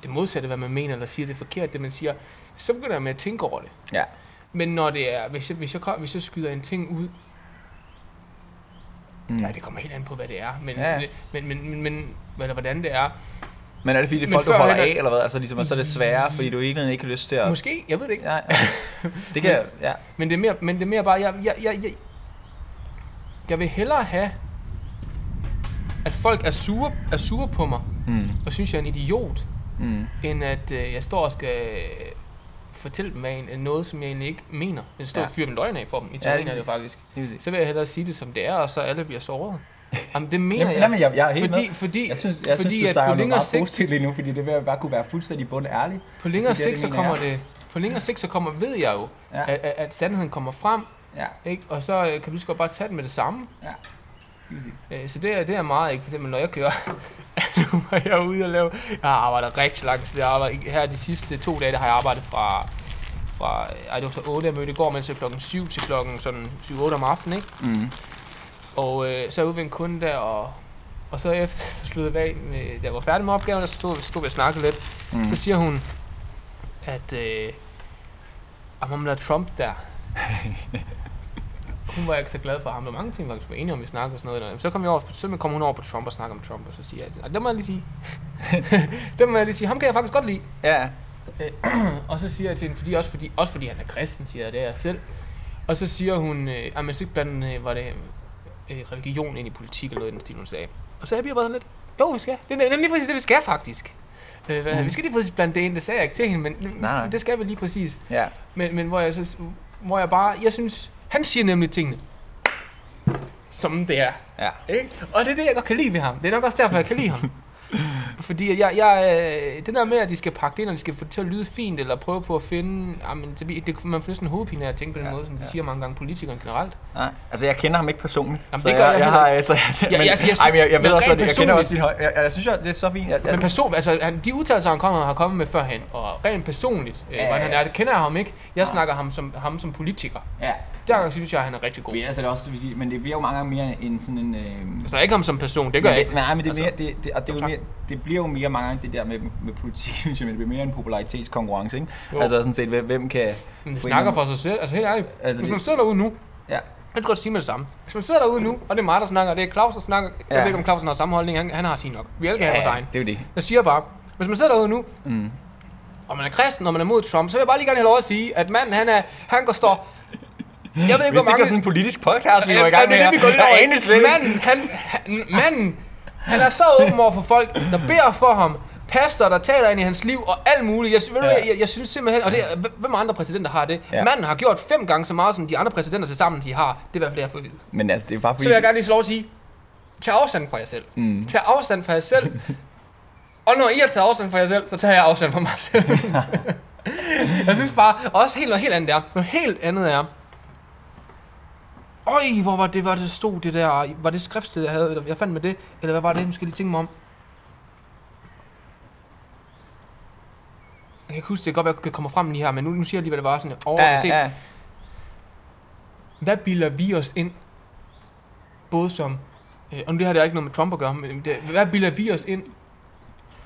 det modsatte, hvad man mener, eller siger det er forkert, det man siger, så begynder jeg med at tænke over det. Ja. Men når det er, hvis jeg, hvis jeg, kom, hvis jeg skyder en ting ud, Mm. ja, det kommer helt an på, hvad det er, men, Ja. men, men, men, men, men eller hvordan det er. Men er det fordi, det er Men folk, du holder er- af, eller hvad? Altså ligesom, og så er det sværere, fordi du egentlig ikke har lyst til at... Måske, jeg ved det ikke. Ja, det kan jeg, ja. Men det er mere, men det er mere bare, jeg, jeg, jeg, jeg, jeg vil hellere have, at folk er sure, er sure på mig, Mm. og synes, jeg er en idiot, Mm. end at øh, jeg står og skal øh, fortælle dem af en, noget, som jeg egentlig ikke mener. Jeg står Ja. og fyrer dem løgn af for dem, i Ja, teorien er det jo præcis. faktisk. Præcis. Så vil jeg hellere sige det, som det er, og så alle bliver såret. Jamen, det mener Jamen, jeg. jamen, jeg, jeg er helt fordi, med. fordi, Jeg synes, jeg fordi synes du snakker meget sigt, positivt lige nu, fordi det vil bare kunne være fuldstændig bund ærlig. på længere sigt, så kommer det, på længere sigt, så kommer, ved jeg jo, Ja. at, at, sandheden kommer frem, Ja, ikke? og så øh, kan du lige så godt bare tage den med det samme. lige præcis. Øh, Så det er, det er meget ikke. For eksempel når jeg kører, nu var jeg ude og lave, jeg har arbejdet rigtig lang tid. Jeg her de sidste to dage, der har jeg arbejdet fra, fra ej, det var så 8, jeg mødte i går, men så klokken 7 til klokken sådan 7-8 om aftenen, ikke? Mm. Og øh, så er jeg ude en kunde der, og, og så efter, så sluttede jeg af, med, da jeg var færdig med opgaven, og så stod, stod vi og snakkede lidt. Mm. Så siger hun, at øh, om ham der Trump der, hun var ikke så glad for ham. Der var mange ting, faktisk var enige om, vi snakkede og sådan noget. Så kom, jeg over, så kom hun over på Trump og snakkede om Trump, og så siger jeg, "Ej, det må jeg lige sige. det må jeg lige sige. Ham kan jeg faktisk godt lide. Ja, Og så siger jeg til hende, fordi, også, fordi, også fordi han er kristen, siger jeg, det er jeg selv. Og så siger hun, øh, at man ikke blande, øh, var det øh, religion ind i politik eller noget i den stil, hun sagde. Og så er jeg bare sådan lidt, jo, vi skal. Det er nemlig præcis det, vi skal faktisk. Øh, hvad, Mm. Vi skal lige præcis blande det ind, det sagde jeg ikke til hende, men nej. det skal vi lige præcis. ja. Men, men hvor, jeg så, hvor jeg bare, jeg synes, han siger nemlig tingene, som det er. Ja. Ikke? Og det er det, jeg godt kan lide ved ham. Det er nok også derfor, jeg kan lide ham. Fordi at jeg, jeg, øh, det der med, at de skal pakke det ind, og de skal få det til at lyde fint, eller prøve på at finde... Jamen, det, bliver- det, man får næsten hovedpine af at tænke på den Ja, måde, som de ja. siger mange gange, politikere generelt. Nej, altså jeg kender ham ikke personligt. Jamen, det gør jeg jeg, heller har, altså, jeg, Ja, men, jeg ej, men jeg, jeg ved også, at jeg kender også din høj. Jeg, jeg, jeg synes, jeg, det er så fint. Jeg, jeg, Men person, altså, han, de udtalelser, han kommer, har kommet med førhen, og rent personligt, øh, Ja, hvordan ja, han er, det kender jeg ham ikke. Jeg Nej. snakker ham som, ham som politiker. ja. Der synes jeg, at han er rigtig god. Men, altså, det, også, sige, men det bliver jo mange gange mere end sådan en... Øh, Altså, ikke ham som person, det gør men jeg ikke. Nej, men det, Altså, mere, det, det, og det, er jo tak. mere, det bliver jo mere mange gange det der med, med politik, synes jeg, men det bliver mere en popularitetskonkurrence, ikke? Jo. Altså sådan set, hvem, hvem kan... Men det en snakker for sig selv. Altså helt ærligt. Altså, Hvis man sidder derude nu, Ja. jeg kan godt sige med det samme. Hvis man sidder derude nu, og det er mig, der snakker, og det er Claus, der snakker. Jeg Ja. ved ikke, om Clausen har samme holdning. Han, han har sin nok. Vi alle kan have vores egen. det er det. Jeg siger bare, hvis man sidder derude nu, Mm. og man er kristen, og man er mod Trump, så vil jeg bare lige gerne have lov at sige, at manden, han er, han går står... Jeg ved ikke, Hvis det mange... sådan en politisk podcast, vi var i gang med det vi går lidt Jeg over. Manden, han, han, manden, han er så åben over for folk, der beder for ham, pastor, der taler ind i hans liv og alt muligt. Jeg, ved du, Ja. hvad, jeg, jeg synes simpelthen, og det, hvem andre præsidenter har det? Ja. Manden har gjort fem gange så meget, som de andre præsidenter til sammen, de har. Det er i hvert fald det, jeg har fået at vide. Men altså, det er bare fordi... Så vil jeg gerne lige slå at sige, tag afstand fra jer selv. Mm. Tag afstand fra jer selv. og når I har taget afstand fra jer selv, så tager jeg afstand fra mig selv. jeg synes bare, også helt noget helt andet er, noget helt andet er, Øj, hvor var det, var det stod det der, var det skriftsted, jeg havde, eller jeg fandt med det, eller hvad var det, nu skal jeg lige tænke mig om. Jeg kan ikke huske, det kan godt at det kommer frem lige her, men nu, nu siger jeg lige, hvad det var sådan overordnet set. Ja, ja. Hvad bilder vi os ind? Både som, øh, og det har det ikke noget med Trump at gøre, men det, hvad bilder vi os ind?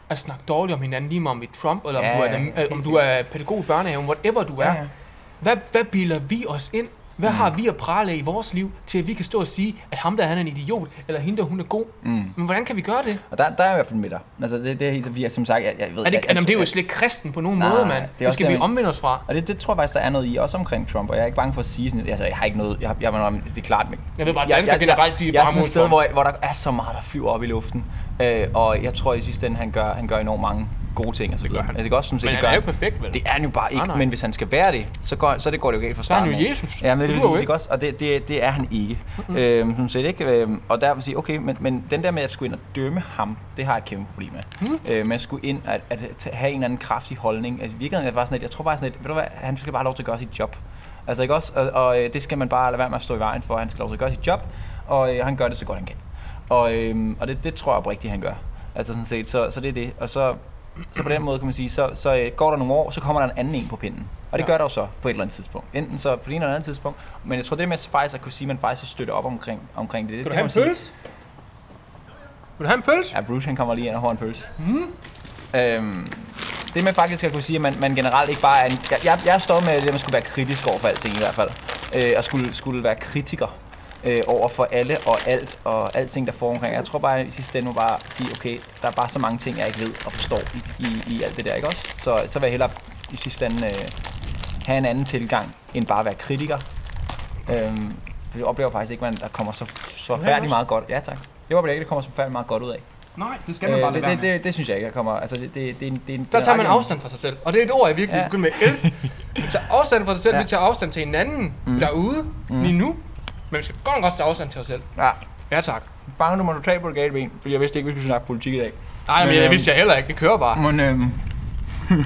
At snakke dårligt om hinanden, lige meget om vi er Trump, eller om, Ja, du, er, ja, øh, om du er pædagog i børnehaven, whatever du er. Ja, ja. Hvad, hvad bilder vi os ind? Hvad har vi at prale af i vores liv, til at vi kan stå og sige, at ham der han er en idiot, eller hende der hun er god? Mm. Men hvordan kan vi gøre det? Og der, der er jeg i hvert fald med dig. Altså, det, det er helt, fordi jeg, som sagt, jeg, jeg ved... Er det, jeg, jeg, det er jo jeg, slet ikke kristen på nogen Nej, måde, det mand. er Det også skal vi det, omvende os fra. Og det, det tror jeg faktisk, der er noget i, også omkring Trump, og jeg er ikke bange for at sige sådan, altså jeg har ikke noget, jeg, jeg, jeg, jeg det er klart, men Jeg ved bare, at danskere generelt, de er jeg er bare sådan et sted, hvor, hvor der er så meget, der flyver op i luften, øh, og jeg tror i sidste ende, han gør, han gør enormt mange gode ting, og så videre. han. Altså, det gør også sådan Men det han gør er jo perfekt, vel? Det er han jo bare ikke, Nej, nej. men hvis han skal være det, så går, så det går det jo galt fra Så er han starten. jo. Jesus. Ja, men det, Det det, ikke. også, og det, det, det er han ikke. Mm-hmm. Øhm, sådan set ikke. Øhm, og der vil sige, okay, men, men den der med at skulle ind og dømme ham, det har jeg et kæmpe problem med. Mm. Øh, at skulle ind at, at, at have en eller anden kraftig holdning. Altså, i virkeligheden er bare sådan lidt, jeg tror bare sådan lidt, ved du hvad, han skal bare have lov til at gøre sit job. Altså ikke også, og, og øh, det skal man bare lade være med at stå i vejen for, han skal lov til at gøre sit job, og øh, han gør det så godt han kan. Og, øh, og det, det tror jeg oprigtigt, han gør. Altså sådan set, så, så det er det. Og så, så på den måde kan man sige, så, så øh, går der nogle år, så kommer der en anden en på pinden. Og det Ja. gør der jo så på et eller andet tidspunkt. Enten så på det ene eller andet tidspunkt. Men jeg tror det med faktisk at kunne sige, at man faktisk støtter op omkring, omkring det. det Skal du kan have en pølse? Vil du have en pølse? Ja, Bruce han kommer lige ind og har en pølse. Mm. Øhm, det med faktisk at kunne sige, at man, man generelt ikke bare er en... Jeg, jeg, jeg stolt med det, at man skulle være kritisk over for alting i hvert fald. Øh, og skulle, skulle være kritiker øh, over for alle og alt og alting, der foregår omkring. Jeg tror bare, at i sidste ende må bare sige, okay, der er bare så mange ting, jeg ikke ved og forstår i, i, i alt det der, ikke også? Så, så vil jeg hellere i sidste ende øh, have en anden tilgang, end bare at være kritiker. Øhm, for jeg oplever faktisk ikke, at der kommer så, så færdig meget godt. Ja, tak. Jeg oplever ikke, det kommer så færdig meget godt ud af. Nej, det skal man bare Øh, det, være det, det, det, synes jeg ikke, der kommer. Altså, det, det, det, er en- det en Der tager man afstand fra sig selv. Og det er et ord, jeg virkelig ja. begynder med at elske. Vi tager afstand fra sig selv, Ja. vi tager afstand til hinanden mm. derude, mm. lige nu. Men vi skal godt nok også tage afstand til os selv. Ja, Ja, tak. du mig totalt på det gale ben, fordi jeg vidste ikke, vi skulle snakke politik i dag. Nej, men Men, det øhm, vidste jeg heller ikke. Det kører bare. Men øhm, Jeg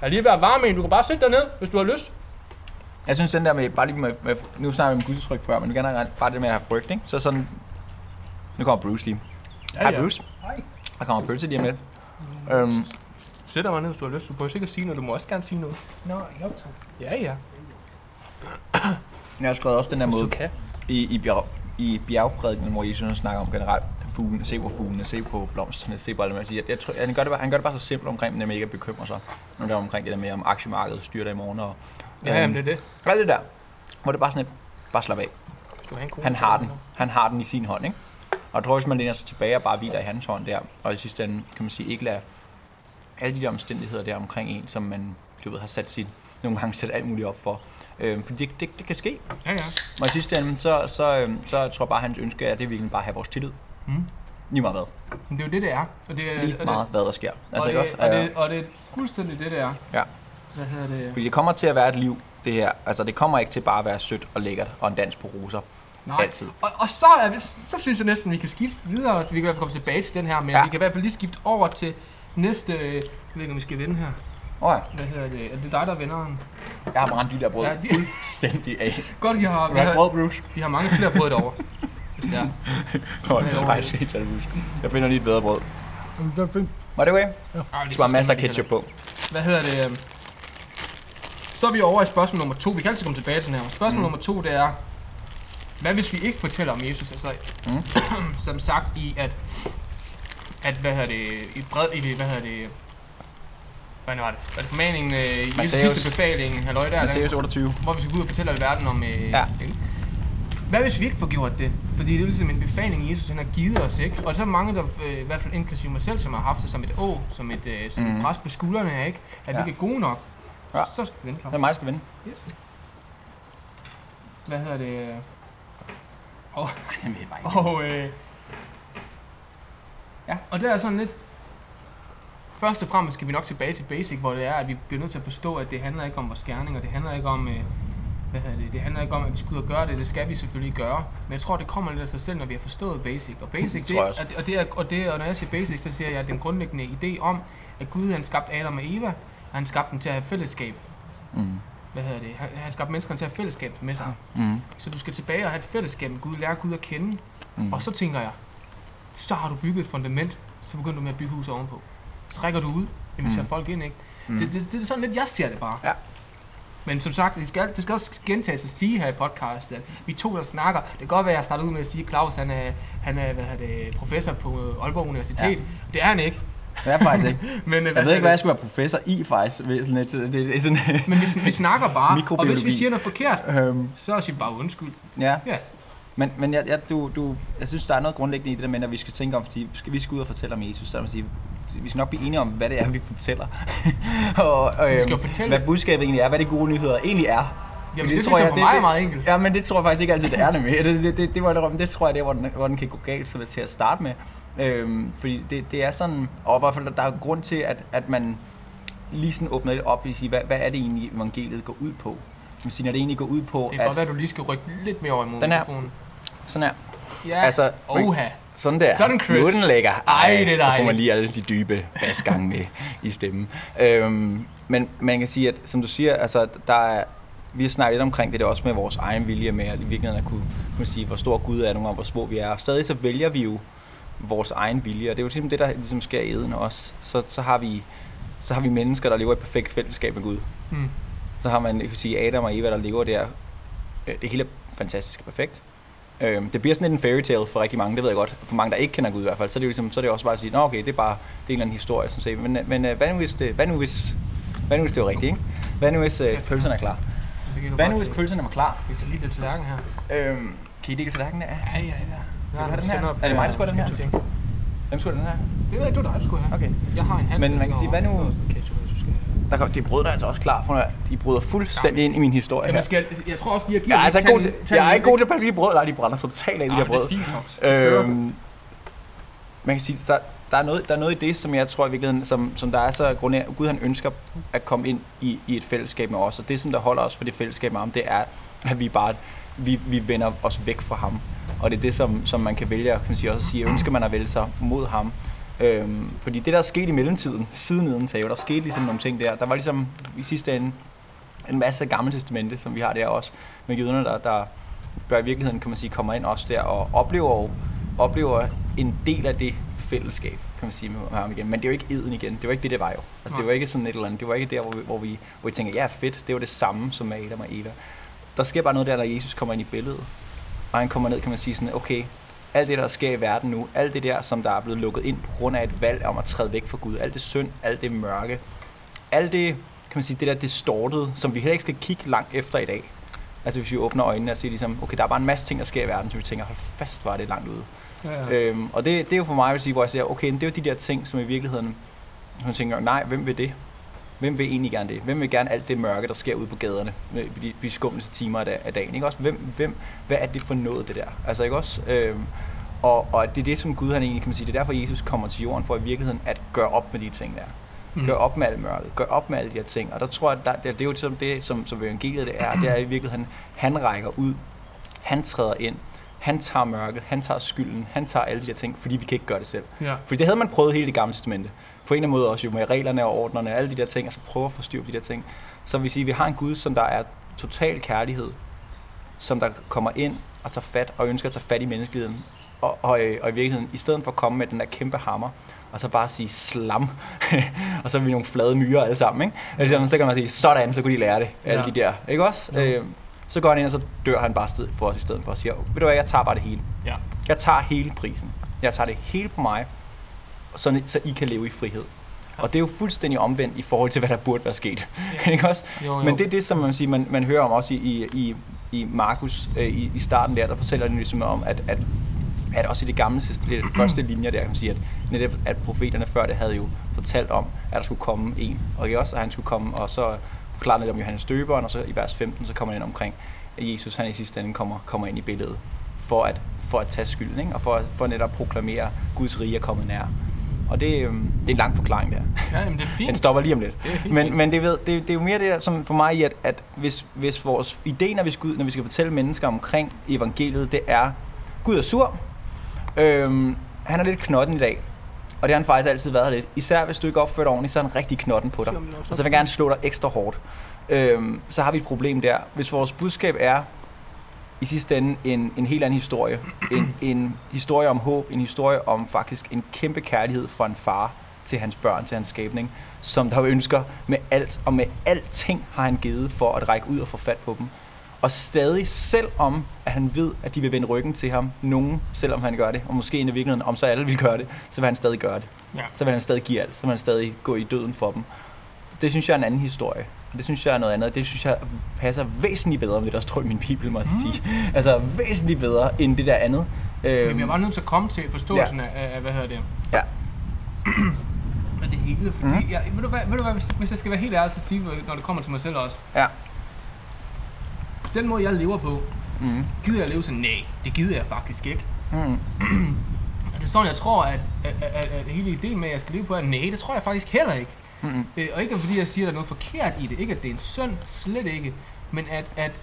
har lige været varm en. Du kan bare sætte dig ned, hvis du har lyst. jeg synes den der med, bare lige med, med nu snakker vi om gudstryk før, men generelt bare det med at have frygt, ikke? Så sådan, nu kommer Bruce lige. Ja, Hej ja. Bruce. Der kommer pølse lige om lidt. Øhm, Sæt dig bare ned, hvis du har lyst. Du behøver ikke at sige noget. Du må også gerne sige noget. Nå, jo tak. Ja, ja. Jeg har skrevet også den der Hvis måde kan. i, i, bjerg, i bjergprædiken, hvor Jesus snakker om generelt fuglene, se på fuglene, se på blomsterne, se på alle de jeg, jeg tror, han, gør det, bare- han gør det bare så simpelt omkring det med ikke at bekymre sig. Når det er omkring det der med, om aktiemarkedet styrer i morgen. Og, Ja, jamen, det er det. Alt det der. Hvor det bare sådan et, bare slap af. Han har den. Han har den i sin hånd, ikke? Og jeg tror, hvis man læner sig tilbage og bare hviler i hans hånd der, og i sidste ende, kan man sige, ikke lade alle de der omstændigheder der omkring en, som man du ved, har sat sin, nogle gange sat alt muligt op for. Øhm, fordi det, det, det, kan ske. Ja, ja. Og i sidste ende, så, så, øhm, så tror jeg bare, at hans ønske er, at det virkelig bare at have vores tillid. Mm. Lige meget hvad. Men det er jo det, det er. Og det er, Lige og meget hvad der sker. Det, Altså, og, det, også? og, Øh, det, og det er fuldstændig det, det er. Ja. Hvad hedder det? Fordi det kommer til at være et liv, det her. Altså, det kommer ikke til bare at være sødt og lækkert og en dans på roser. Nej. Altid. Og, og så, er vi, så synes jeg næsten, vi kan skifte videre. Vi kan i hvert fald komme tilbage til den her, men ja. vi kan i hvert fald lige skifte over til næste... Jeg ved ikke, om vi skal vende her. Åh ja, Hvad hedder det? Er det dig, der vender den? jeg har brændt de der brød Ja, ja, de- fuldstændig af. Godt, vi har, vi har, brød, Bruce. vi har mange flere brød derovre. Hvis det er. Hold, Ja, nej, shit, så er det Bruce. Jeg finder lige et bedre brød. Jamen, det er fint. Var det okay? Ej, Der skal bare masser af ketchup på. Hvad hedder det? øhm, Så er vi over i spørgsmål nummer to. Vi kan altid komme tilbage til den her. Spørgsmål mm. nummer to, det er... Hvad hvis vi ikke fortæller om Jesus? Altså, Mm. som sagt i at... At, hvad hedder det... I bred... I, hvad hedder det... Hvad var det? Var det formaningen øh, i Jesu Matthæus. sidste befaling? Halløj der, Matthæus der, 28. hvor vi skal gå ud og fortælle verden om... Øh, Ja. det. Hvad hvis vi ikke får gjort det? Fordi det er jo ligesom en befaling, Jesus han har givet os, ikke? Og så er mange, der, øh, i hvert fald inklusive mig selv, som har haft det som et å, som et, øh, som mm. Mhm. et pres på skuldrene, ikke? At Ja. vi ikke er gode nok. Ja. Så skal vi vente, Det er mig, der skal vinde. Hvad hedder det? Og, ikke. og, øh, Ja. og det er sådan lidt... Først og fremmest skal vi nok tilbage til basic, hvor det er, at vi bliver nødt til at forstå, at det handler ikke om vores gerninger, det handler ikke om, øh, hvad hedder det, det handler ikke om, at vi skal ud og gøre det, det skal vi selvfølgelig gøre. Men jeg tror, det kommer lidt af sig selv, når vi har forstået basic. Og basic, Det det, og, og, det er, og, det, og når jeg siger basic, så siger jeg, at den grundlæggende idé om, at Gud han skabte Adam og Eva, og han skabte dem til at have fællesskab. Mm. Hvad hedder det? Han, han skabte menneskerne til at have fællesskab med sig. Mm. Så du skal tilbage og have et fællesskab med Gud, lære Gud at kende. Mm. Mm. Og så tænker jeg, så har du bygget et fundament, så begynder du med at bygge huset ovenpå. Så rækker du ud, inviterer Mm. folk ind, ikke? Mm. Det, det, det, er sådan lidt, jeg ser det bare. Ja. Men som sagt, det skal, det skal også gentages at sige her i podcast, at vi to, der snakker, det kan godt være, at jeg starter ud med at sige, at Claus han er, han er hvad det, professor på Aalborg Universitet. Ja. Det er han ikke. Det er faktisk ikke. Men, øh, Jeg ved ikke, hvad jeg skulle være professor i, faktisk. Er lidt, det, det er sådan, Men vi, vi snakker bare, og hvis vi siger noget forkert, øhm, så sig bare undskyld. ja. Ja. Men, men jeg, jeg, du, du, jeg synes, der er noget grundlæggende i det der med, at vi skal tænke om, fordi skal vi skal ud og fortælle om Jesus, så er det, sige, vi skal nok blive enige om, hvad det er, vi fortæller. og, og, Vi skal øhm, fortælle hvad det. budskabet egentlig er, hvad de gode nyheder egentlig er. Jamen, Fordi det, synes jeg for mig er det, meget enkelt. Ja, men det tror jeg faktisk ikke altid, det er nemlig. Det, det, det, det, var, det, det tror jeg, det er, hvor den, hvor den kan gå galt så til at starte med. Øhm, fordi det, det er sådan, og i hvert fald, der er grund til, at, at man lige sådan åbner lidt op i at sige, hvad, hvad er det egentlig, evangeliet går ud på? Man siger, når det egentlig går ud på, Det kan at godt at du lige skal rykke lidt mere over imod Den her. mikrofonen. sådan her, Ja, altså, oha. Sådan der. Sådan, Chris. Nu er den lækker. Ej, det er Så får dejligt. man lige alle de dybe basgange med i stemmen. Øhm, men man kan sige, at som du siger, altså, der er, vi har snakket lidt omkring det der også med vores egen vilje med at i virkeligheden at kunne, kunne sige, hvor stor Gud er, nogle gange, hvor små vi er. Og stadig så vælger vi jo vores egen vilje, og det er jo simpelthen det, der ligesom sker i eden også. Så, så, har vi, så har vi mennesker, der lever i et perfekt fællesskab med Gud. Hmm. Så har man, jeg kan sige, Adam og Eva, der lever der. Øh, Det hele er fantastisk og perfekt. Øhm, det bliver sådan lidt en fairy tale for rigtig mange, det ved jeg godt. For mange, der ikke kender Gud i hvert fald, så er det, jo ligesom, så er det også bare at sige, Nå, okay, det er bare det er en eller anden historie, sådan set. Men, øh, men øh, hvad, nu hvis det, hvad, nu hvis, hvad nu hvis det var rigtigt, ikke? Hvad nu hvis øh, pølserne er klar? Hvad nu hvis øh, pølserne var klar? Vi kan lige lidt tallerken her. Øhm, kan I lægge tallerkenen af? Ja, ja, ja. Skal du have den her? Er det mig, der skal have den her? Hvem skulle den her? Det ved jeg, du er dig, du skulle have. Okay. Jeg har en hand. Men man kan sige, hvad nu- Der kom, de brød der er altså også klar. Høre, De bryder fuldstændig ind i min historie her. skal, jeg tror også lige, jeg giver Jeg er altså god til, jeg er ikke god til at passe de brød. Nej, de brænder totalt af de Nej, der men det er brød. fint. Det. Øhm, man kan sige, der, der, er noget, der er noget i det, som jeg tror i virkeligheden, som, som der er så grund af, Gud han ønsker at komme ind i, i et fællesskab med os, og det som der holder os for det fællesskab med ham, det er, at vi bare, vi, vi vender os væk fra ham. Og det er det, som, som man kan vælge, kan man sige, også at sige, ønsker man at vælge sig mod ham. Øhm, fordi det, der er sket i mellemtiden, siden neden der skete ligesom nogle ting der. Der var ligesom i sidste ende en masse gamle testamente, som vi har der også, med jøderne, der, der bør i virkeligheden, kan man sige, kommer ind også der og oplever, oplever en del af det fællesskab, kan man sige, med ham igen. Men det er jo ikke eden igen. Det var ikke det, det var jo. Altså, det var ikke sådan et eller andet. Det var ikke der, hvor vi, hvor vi, hvor vi tænker, ja, fedt, det var det samme som med Adam og Eva. Der sker bare noget der, når Jesus kommer ind i billedet. Og han kommer ned, kan man sige sådan, okay, alt det, der sker i verden nu, alt det der, som der er blevet lukket ind på grund af et valg om at træde væk fra Gud, alt det synd, alt det mørke, alt det, kan man sige, det der distorted, som vi heller ikke skal kigge langt efter i dag. Altså hvis vi åbner øjnene og siger ligesom, okay, der er bare en masse ting, der sker i verden, som vi tænker, hold fast, var det langt ude. Ja, ja. Øhm, og det, det er jo for mig at sige, hvor jeg siger, okay, det er jo de der ting, som i virkeligheden, hun tænker, nej, hvem vil det? Hvem vil egentlig gerne det? Hvem vil gerne alt det mørke, der sker ude på gaderne, med de, de skumleste timer af, da- af dagen? Ikke også? Hvem, hvem, hvad er det for noget, det der? Altså, ikke også? Øhm, og, og det er det, som Gud han egentlig kan man sige, det er derfor, Jesus kommer til jorden, for i virkeligheden at gøre op med de ting der. Mm. Gør op med alt mørket, gør op med alle de her ting. Og der tror jeg, der, det, det er jo ligesom det, som, som evangeliet det er, det er i virkeligheden, han rækker ud, han træder ind, han tager mørket, han tager skylden, han tager alle de her ting, fordi vi kan ikke gøre det selv. Ja. Fordi det havde man prøvet hele det gamle testamente. På en eller anden måde også jo med reglerne og ordnerne og alle de der ting, altså prøve at få styr på de der ting. Så vi siger, at vi har en Gud, som der er total kærlighed, som der kommer ind og tager fat og ønsker at tage fat i menneskeligheden. Og, og, øh, og i virkeligheden, i stedet for at komme med den der kæmpe hammer, og så bare sige slam, og så er vi nogle flade myrer alle sammen, ikke? Altså, så kan man sige, sådan, så kunne de lære det, alle Ja. de der, ikke også? Jo. Øh, så går han ind, og så dør han bare sted for os i stedet for, og siger, ved du hvad, jeg tager bare det hele. Ja. Jeg tager hele prisen. Jeg tager det hele på mig, så, så I kan leve i frihed. Ja. Og det er jo fuldstændig omvendt i forhold til, hvad der burde være sket. Ja. ikke også? Jo, jo. Men det er det, som man, siger, man, man hører om også i, i, i, i Markus øh, i, i starten der, der fortæller den ligesom om, at, at, at også i det gamle det første linjer der, kan man sige, at netop at profeterne før det havde jo fortalt om, at der skulle komme en, og også, at han skulle komme, og så forklarer lidt om Johannes Døberen, og så i vers 15, så kommer han ind omkring, at Jesus han i sidste ende kommer, kommer ind i billedet, for at, for at tage skylden, ikke? og for, for netop at proklamere, Guds rige er kommet nær. Og det, øhm, det er en lang forklaring der. Ja, jamen, det er fint. Den stopper lige om lidt. Det er helt Men, fint. men det, ved, det, det er jo mere det der, som for mig i, at, at hvis, hvis vores idé, når vi, skal ud, når vi skal fortælle mennesker omkring evangeliet, det er, Gud er sur, øhm, han er lidt knotten i dag, og det har han faktisk altid været lidt. Især hvis du ikke opfører dig ordentligt, så er han rigtig knotten på dig. Og så vil jeg gerne slå dig ekstra hårdt. Øhm, så har vi et problem der. Hvis vores budskab er i sidste ende en, en helt anden historie. En, en historie om håb, en historie om faktisk en kæmpe kærlighed fra en far til hans børn, til hans skabning, som der ønsker med alt, og med alting har han givet for at række ud og få fat på dem. Og stadig, selvom at han ved, at de vil vende ryggen til ham, nogen, selvom han gør det, og måske i virkeligheden, om så alle vil gøre det, så vil han stadig gøre det. Ja. Så vil han stadig give alt, så vil han stadig gå i døden for dem. Det synes jeg er en anden historie. Det synes jeg er noget andet. Det synes jeg passer væsentligt bedre med det, der står i min bibel, må jeg Mm. sige. Altså væsentligt bedre end det der andet. Øhm, Men jeg var nødt til at komme til forståelsen af, af, hvad hedder det, ja. af det hele, fordi, mm. jeg, ved du hvad, ved du hvad hvis, hvis jeg skal være helt ærlig at sige, når det kommer til mig selv også, Ja. den måde jeg lever på, Mm. gider jeg leve sådan, nej, det gider jeg faktisk ikke. Mm. Er det sådan, jeg tror, at, at, at, at hele ideen med, at jeg skal leve på, er nej, det tror jeg faktisk heller ikke. Mm. Øh, og ikke fordi jeg siger, at der er noget forkert i det. Ikke at det er en synd, slet ikke. Men at, at,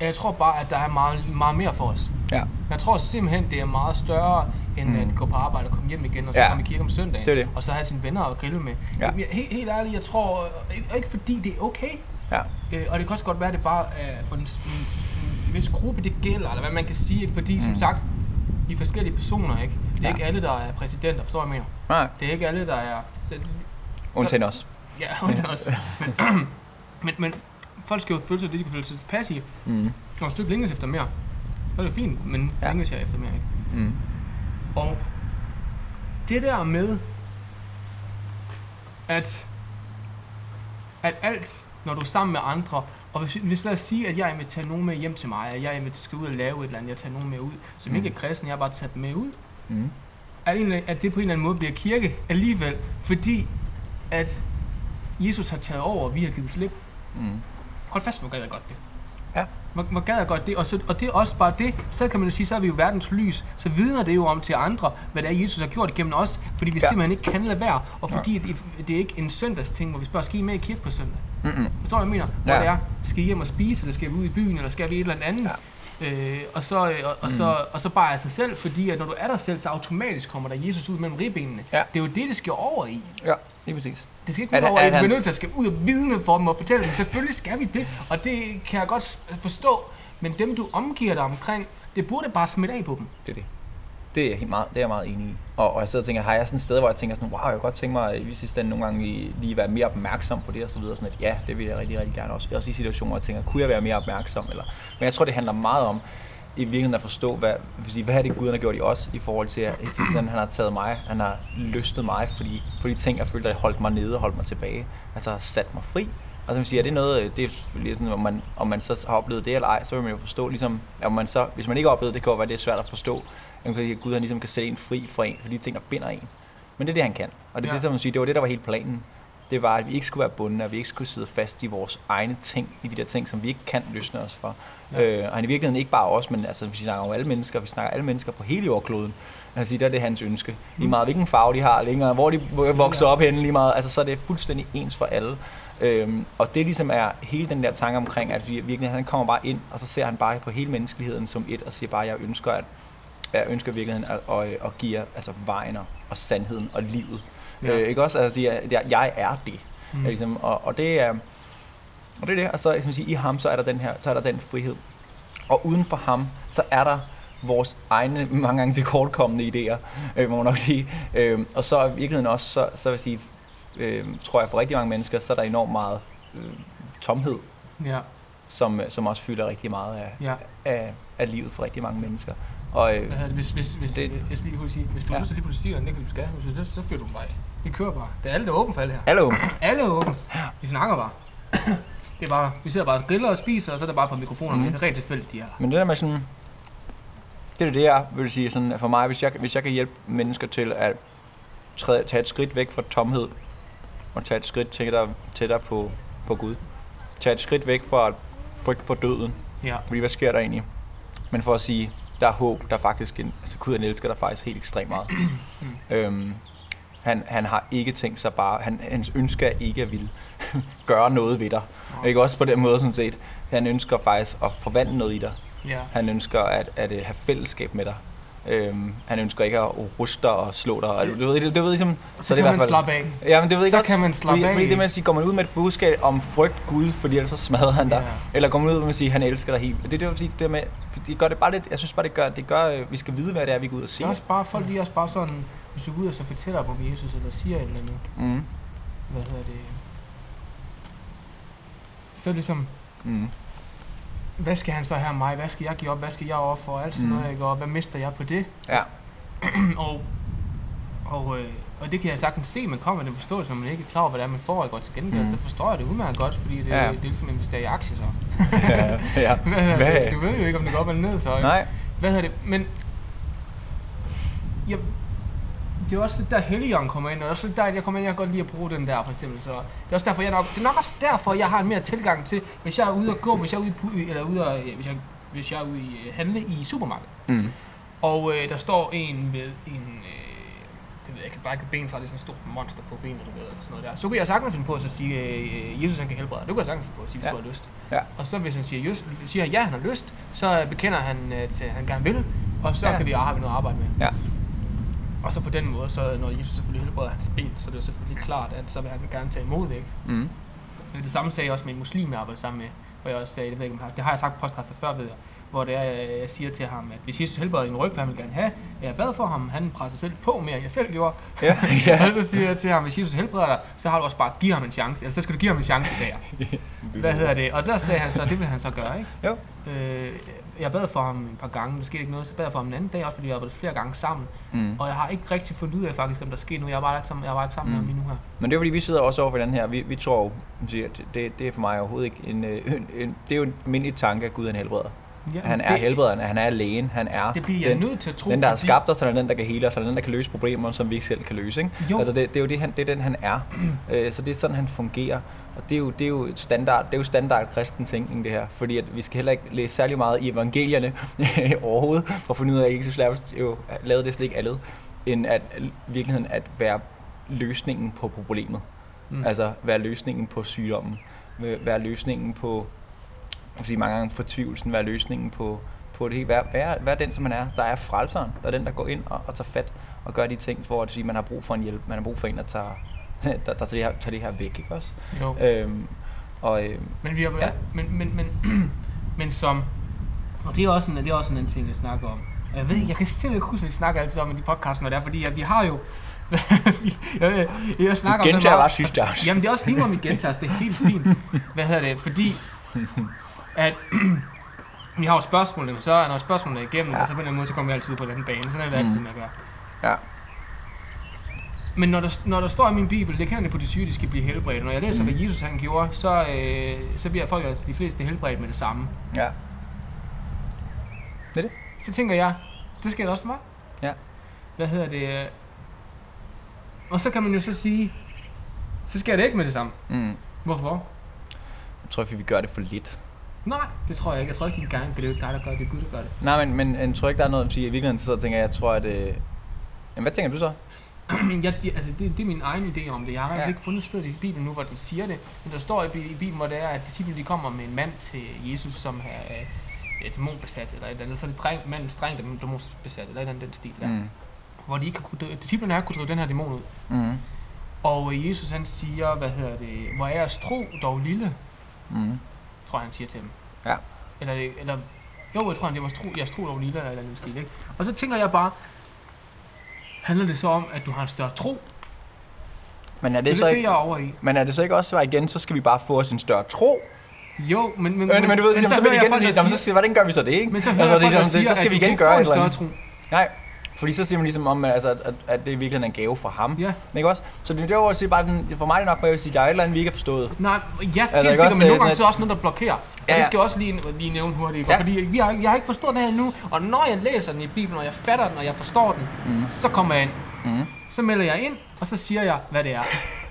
at jeg tror bare, at der er meget, meget mere for os. Ja. Jeg tror simpelthen, det er meget større, end Mm. at gå på arbejde og komme hjem igen, og så Ja. komme i kirke om søndagen. Det er det. Og så have sine venner at grille med. Ja. Jeg, helt, helt ærligt, jeg tror, øh, ikke, ikke fordi det er okay, Ja. øh, og det kan også godt være, at det bare er for en, en, en vis gruppe, det gælder, eller hvad man kan sige, ikke? fordi som Mm. sagt, i forskellige personer, ikke? Det er Ja. ikke alle, der er præsidenter, forstår jeg mere. Nej. Det er ikke alle, der er... Undtagen os. Ja, det også. Men, men, men folk skal jo føle sig det, de kan føle sig tilpas i. Mm. Når et stykke længes efter mere, så er det fint, men Ja. længes jeg efter mere, ikke? Mm. Og det der med, at, at alt, når du er sammen med andre, og hvis, hvis lad os sige, at jeg inviterer nogen med hjem til mig, at jeg inviterer, skal ud og lave et eller andet, jeg tager nogen med ud, som Mm. ikke er kristen, jeg har bare taget dem med ud, Mm. at, en, at det på en eller anden måde bliver kirke alligevel, fordi at Jesus har taget over, og vi har givet slip. Mm. Hold fast, hvor gad jeg godt det. Ja. Hvor, hvor gad jeg godt det, og, så, og det er også bare det, så kan man jo sige, så er vi jo verdens lys, så vidner det jo om til andre, hvad det er, Jesus har gjort igennem os, fordi vi Ja. ja. simpelthen ikke kan lade være, og Ja. fordi det, det er ikke en søndagsting, hvor vi spørger, skal I med i kirke på søndag? Mm-mm. Forstår du, jeg mener? Hvor Ja. det er, skal I hjem og spise, eller skal vi ud i byen, eller skal vi et eller andet? Ja. Øh, og, så, øh, og, og, Mm. så, og så bare af sig selv, fordi at når du er der selv, så automatisk kommer der Jesus ud mellem ribbenene. Ja. Det er jo det, det skal over i. Ja, lige præcis. Det skal ikke ud over, at at vi han- bliver nødt til at skal ud og vidne for dem og fortælle dem. Selvfølgelig skal vi det, og det kan jeg godt forstå. Men dem, du omgiver dig omkring, det burde bare smitte af på dem. Det er det. Det er, helt meget, det er jeg meget enig i. Og, og jeg sidder og tænker, har jeg sådan et sted, hvor jeg tænker sådan, wow, jeg kunne godt tænke mig at i sidste ende nogle gange lige, lige være mere opmærksom på det og så videre. Sådan at, ja, det vil jeg rigtig, rigtig gerne også. Også i situationer, hvor jeg tænker, kunne jeg være mere opmærksom? Eller, men jeg tror, det handler meget om, i virkeligheden at forstå, hvad, fordi, hvad er det Gud har gjort i os, i forhold til, at ende, han har taget mig, han har løstet mig, fordi, for de ting, jeg følte, der holdt mig nede og holdt mig tilbage. Altså har sat mig fri. Og så man siger, er det noget, det er sådan, om man, om man så har oplevet det eller ej, så vil man jo forstå, ligesom, at man så, hvis man ikke har oplevet det, kan jo være, det er svært at forstå, at Gud han ligesom kan sætte en fri fra en, for de ting, der binder en. Men det er det, han kan. Og det er Ja. det, som man siger, det var det, der var helt planen. Det var, at vi ikke skulle være bundne, at vi ikke skulle sidde fast i vores egne ting, i de der ting, som vi ikke kan løsne os for. Øh, og han i virkeligheden ikke bare os, men altså, vi snakker om alle mennesker, vi snakker alle mennesker på hele jordkloden. Altså, der er det hans ønske. Lige meget hvilken farve de har, længere, hvor de vokser op henne, lige meget, altså, så er det fuldstændig ens for alle. Øhm, og det ligesom er hele den der tanke omkring, at vi, virkelig, han kommer bare ind, og så ser han bare på hele menneskeligheden som et, og siger bare, jeg ønsker, at jeg ønsker virkeligheden at, at, at give jer altså, vejen og, og sandheden og livet. Ja. Øh, ikke også? Altså, sige, at jeg, jeg er det. Mm. Mm. Ligesom, og, og, det er, og det er det. Og så ligesom, sige, i ham, så er der den her, så er der den frihed. Og uden for ham, så er der vores egne, mange gange til kortkommende idéer, øh, må man nok sige. Øh, og så er i virkeligheden også, så, så vil jeg sige, øh, tror jeg for rigtig mange mennesker, så er der enormt meget øh, tomhed, Ja, som, som også fylder rigtig meget af, ja. af, af livet for rigtig mange mennesker. Og, øh, det? Hvis, hvis, hvis, Det- det, skal lige kunne sige, hvis du Ja. lige pludselig siger, at du skal, så, så, fyrer du vej. Vi kører bare. Det er alle, der er åbent for alt her. Alle er åbent. Vi snakker bare. Det er bare, vi sidder bare og griller og spiser, og så er det bare på mikrofonerne. Mm. Det er rigtig tilfældigt, de er. Men det der med sådan, det er det, jeg vil sige sådan, for mig, hvis jeg, hvis jeg kan hjælpe mennesker til at træde, tage et skridt væk fra tomhed, og tage et skridt tættere, tættere på, på Gud. Tage et skridt væk fra frygt for døden. Ja. Fordi hvad sker der egentlig? Men for at sige, der er håb, der er faktisk en, altså Gud han elsker dig faktisk helt ekstremt meget. øhm, han, han har ikke tænkt sig bare, han, hans ønske er ikke at ville gøre noget ved dig. Ikke også på den måde sådan set. Han ønsker faktisk at forvandle noget i dig. Ja. Han ønsker at, at øh, have fællesskab med dig. Øhm, han ønsker ikke at ruste dig og slå dig. Og, du, ved, det, det ved ligesom, Så, det kan er man fald- slappe af. Ja, men det ved Så ikke kan også, man slappe fordi, af. fordi det med at sige, går man ud med et budskab om frygt Gud, fordi ellers så smadrer han dig. Ja. Eller går man ud med at sige, at han elsker dig helt. Det er det, jeg sige, det med, det gør det bare lidt, jeg synes bare, det gør, det gør, øh, vi skal vide, hvad det er, vi går ud og Det er også bare, folk de er også bare sådan, hvis du går ud og så fortæller om Jesus, eller siger et eller andet, Mm. hvad hedder det, så er det som, Mm. hvad skal han så af mig? Hvad skal jeg give op? Hvad skal jeg ofre for? Alt sådan Mm. noget, ikke? Og hvad mister jeg på det? Ja. og, og, øh, og det kan jeg sagtens se, man kommer med den forståelse, når man ikke er klar over, hvad det er, man får. Ikke? Og til gengæld, Mm. så forstår jeg det udmærket godt, fordi det, Ja. ja. det er ligesom at investere i aktier, så. ja. ja. Hvad, Hvad? det? Du ved jo ikke, om det går op eller ned, så. Nej. Hvad hedder det? Men... Jeg, det er også lidt der Helligånden kommer ind, og det er også lidt der, at jeg kommer ind, jeg kan godt lide at bruge den der, for eksempel. Så det er også derfor, jeg nok, det er nok også derfor, jeg har en mere tilgang til, hvis jeg er ude at gå, hvis jeg er ude, i eller ude at, hvis jeg, hvis jeg er ude i øh, handle i supermarkedet, Mm. og øh, der står en med en, øh, det ved jeg ikke, bare ikke ben, så er det sådan et stort monster på benet, du ved, eller sådan noget der. Så kunne jeg sagtens finde på at så sige, øh, Jesus han kan helbrede dig. Det kunne jeg sagtens finde på at sige, hvis Ja. du har lyst. Ja. Og så hvis han siger, just, siger ja, han har lyst, så bekender han, at øh, han gerne vil, og så ja. kan vi have noget at arbejde med. Ja. Og så på den måde, så når Jesus selvfølgelig helbreder hans ben, så er det selvfølgelig klart, at så vil han gerne tage imod det, ikke? Mm. Men det samme sagde jeg også med en muslim, jeg arbejdede sammen med, hvor jeg også sagde, det, ved jeg ikke, det har jeg sagt på podcaster før, ved jeg, hvor det er, jeg siger til ham, at hvis Jesus helbreder din ryg, hvad han vil gerne have, jeg bad for ham, han presser selv på mere, end jeg selv gjorde. Ja. ja. og så siger jeg til ham, hvis Jesus helbreder dig, så har du også bare givet ham en chance, eller så skal du give ham en chance, sagde jeg. Hvad hedder det? Og der sagde han så, det vil han så gøre, ikke? Jo. Øh, jeg bad for ham et par gange, der skete ikke noget, så bad jeg for ham en anden dag også, fordi vi har arbejdet flere gange sammen. Mm. Og jeg har ikke rigtig fundet ud af faktisk, om der sker noget. Jeg er bare ikke sammen, jeg er bare ikke sammen Mm. med ham lige nu her. Men det er fordi, vi sidder også over for den her. Vi, vi tror at det, det er for mig overhovedet ikke en, øh, en, en det er jo en almindelig tanke, at Gud er en helbreder. Ja, Han er det, helbrederen, han er lægen, han er Det bliver den, nødt til at tro, den, der har skabt os, han er den, der kan hele os, han er den, der kan løse problemer, som vi ikke selv kan løse. Ikke? Jo. Altså det, det, er jo det, han, det er den, han er. øh, så det er sådan, han fungerer. Og det er jo, det er jo et standard, det er jo standard kristen tænkning, det her. Fordi at vi skal heller ikke læse særlig meget i evangelierne overhovedet, for at finde ud af, at Jesus jo lavede det slet ikke andet, end at virkeligheden at være løsningen på problemet. Mm. Altså være løsningen på sygdommen. Være løsningen på, jeg sige mange gange fortvivlelsen, være løsningen på, på det hele. Vær, vær, vær den, som man er. Der er frelseren. Der er den, der går ind og, og tager fat og gør de ting, hvor at sige, man har brug for en hjælp. Man har brug for en, der tager, der, der tager, det her, tager det her væk. Ikke også? Jo. Øhm, og, øhm, Men vi har Ja. men, men, men, men som, og det er også en, det er også en anden ting, jeg snakker om. Og jeg ved ikke, jeg kan simpelthen ikke huske, hvad vi snakker altid om i de podcasts, når det er, fordi at vi har jo, jeg, jeg snakker Du om gentager meget- afsnit. Jamen det er også lige meget mit gentages, det er helt fint. Hvad hedder det, fordi at vi har jo spørgsmålene, så når spørgsmålene er igennem, Ja. og så på en eller anden måde, så kommer vi altid på den bane. Sådan er det Mm. altid med at gøre. ja. Men når der, når der står i min bibel, det kan det på de syge, de skal blive helbredt. Når jeg læser, Mm. hvad Jesus han gjorde, så, øh, så bliver folk, altså de fleste, helbredt med det samme. ja. Det er det. Så tænker jeg, det sker også for mig. Ja. Hvad hedder det? Og så kan man jo så sige, så sker det ikke med det samme. Mm. Hvorfor? Jeg tror, fordi vi gør det for lidt. Nej, det tror jeg ikke. Jeg tror ikke, din gang, det er dig, der gør det, det er Gud, der gør det. Nej, men, men jeg tror ikke, der er noget at sige. I virkeligheden så tænker jeg, jeg tror, at... Øh... Jamen, hvad tænker du så? Jeg, altså, det, det, er min egen idé om det. Jeg har Ja. ja. ikke fundet et sted i Bibelen nu, hvor den siger det. Men der står i, i Bibelen, hvor det er, at disciplene de kommer med en mand til Jesus, som er øh, dæmonbesat, eller et eller andet. Så er det dreng, manden streng dæmonbesat, eller et eller andet den stil der. Mm. Hvor de ikke kunne, disciplene har kunne drive den her dæmon ud. Mm. Og øh, Jesus han siger, hvad hedder det, hvor er jeres tro dog lille, Mm. tror jeg han siger til dem. Ja. Eller, det- eller jo, jeg tror han, det var tro, jeres tro dog lille, eller noget stil, ikke? Og så tænker jeg bare, handler det så om, at du har en større tro? Men er Det det, så lidt det, ikke, jeg er over i. men er det så ikke også, at igen, så skal vi bare få os en større tro? Jo, men... Men, Men, men du ved, så, så vil hører vi jeg igen folk, sige, der "Nå, men så siger, hvordan gør vi så det, ikke? Men så hører jeg altså, folk, der ligesom, siger, så skal vi igen gøre et en eller større andet. tro. Nej, fordi så siger man ligesom om, altså, at, at, at det i virkeligheden er en gave fra ham. Ja. Ikke også? Så det er jo at sige bare, den, for mig er det nok, at jeg vil sige, at der er et eller andet, vi ikke har forstået. Nej, ja, Altså, helt ikke sikkert, også, men øh, nogle gange den- så er også noget, der blokerer. Og Ja, det ja. skal jeg også lige, lige nævne hurtigt, Ja. fordi vi har, jeg har ikke forstået det her endnu, og når jeg læser den i Bibelen, og jeg fatter den, og jeg forstår den, Mm. så kommer jeg ind. Mm. Så melder jeg ind, og så siger jeg, hvad det er.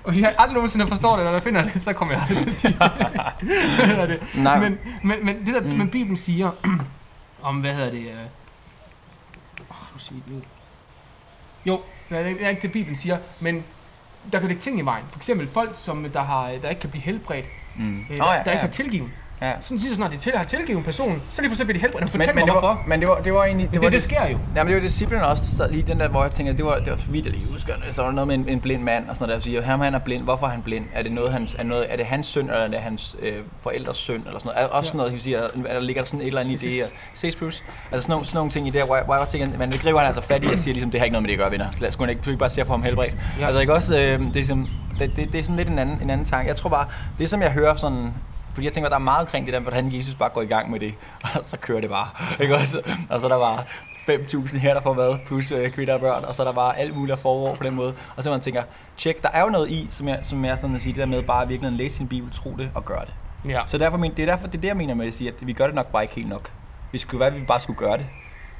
Og hvis jeg aldrig nogensinde forstår det, eller finder det, så kommer jeg aldrig til at sige det. Det. Nej. Men, men, men det der, Mm. mm. men Bibelen siger, om hvad hedder det, siger det. Jo, det er ikke- det ikke Bibelen siger, men der kan ligge ting i vejen. For eksempel folk, som der, har, der ikke kan blive helbredt, Mm. øh, der, ja, der ikke ja. har tilgivet. Ja. Sådan siger snart, de til, har tilgivet en person, så lige pludselig bliver de helbredt. Men, Fortæl men, mig det hvorfor. var, men det var, det var egentlig... Det, Det, det, var det, sker jo. Ja, men det var disciplinen også, der sad lige den der, hvor jeg tænker, det var, det var så vidt, jeg lige husker, så var der noget med en, en blind mand, og sådan noget, der siger, ham han er blind, hvorfor er han blind? Er det, noget, hans, er, noget, er det hans søn, eller er det hans øh, forældres søn, eller sådan noget? Er, også Ja. noget, jeg siger, er, der ligger der sådan et eller andet i det her. Ses. Plus. Altså sådan nogle, sådan nogle ting i det hvor jeg, hvor jeg tænker, men det griber han altså fat i, og siger ligesom, det har ikke noget med det at gøre, venner. Lad os ikke, ikke bare se for ham helbredt. Ja. Altså ikke også, øh, det, er ligesom, det, det, det, er sådan lidt en anden, en anden tanke. Jeg tror bare, det som jeg hører sådan Fordi jeg tænker, der er meget omkring det der, hvordan Jesus bare går i gang med det, og så kører det bare. Ikke også? Og så er der bare 5.000 her, der får hvad, plus øh, kvinder og børn, og så er der bare alt muligt forår på den måde. Og så man tænker, tjek, der er jo noget i, som jeg, som jeg sådan at sige, det der med bare at virkelig læse sin bibel, tro det og gøre det. Ja. Så derfor, det er derfor, det er det, jeg mener med at sige, at vi gør det nok bare ikke helt nok. Vi skulle være, at vi bare skulle gøre det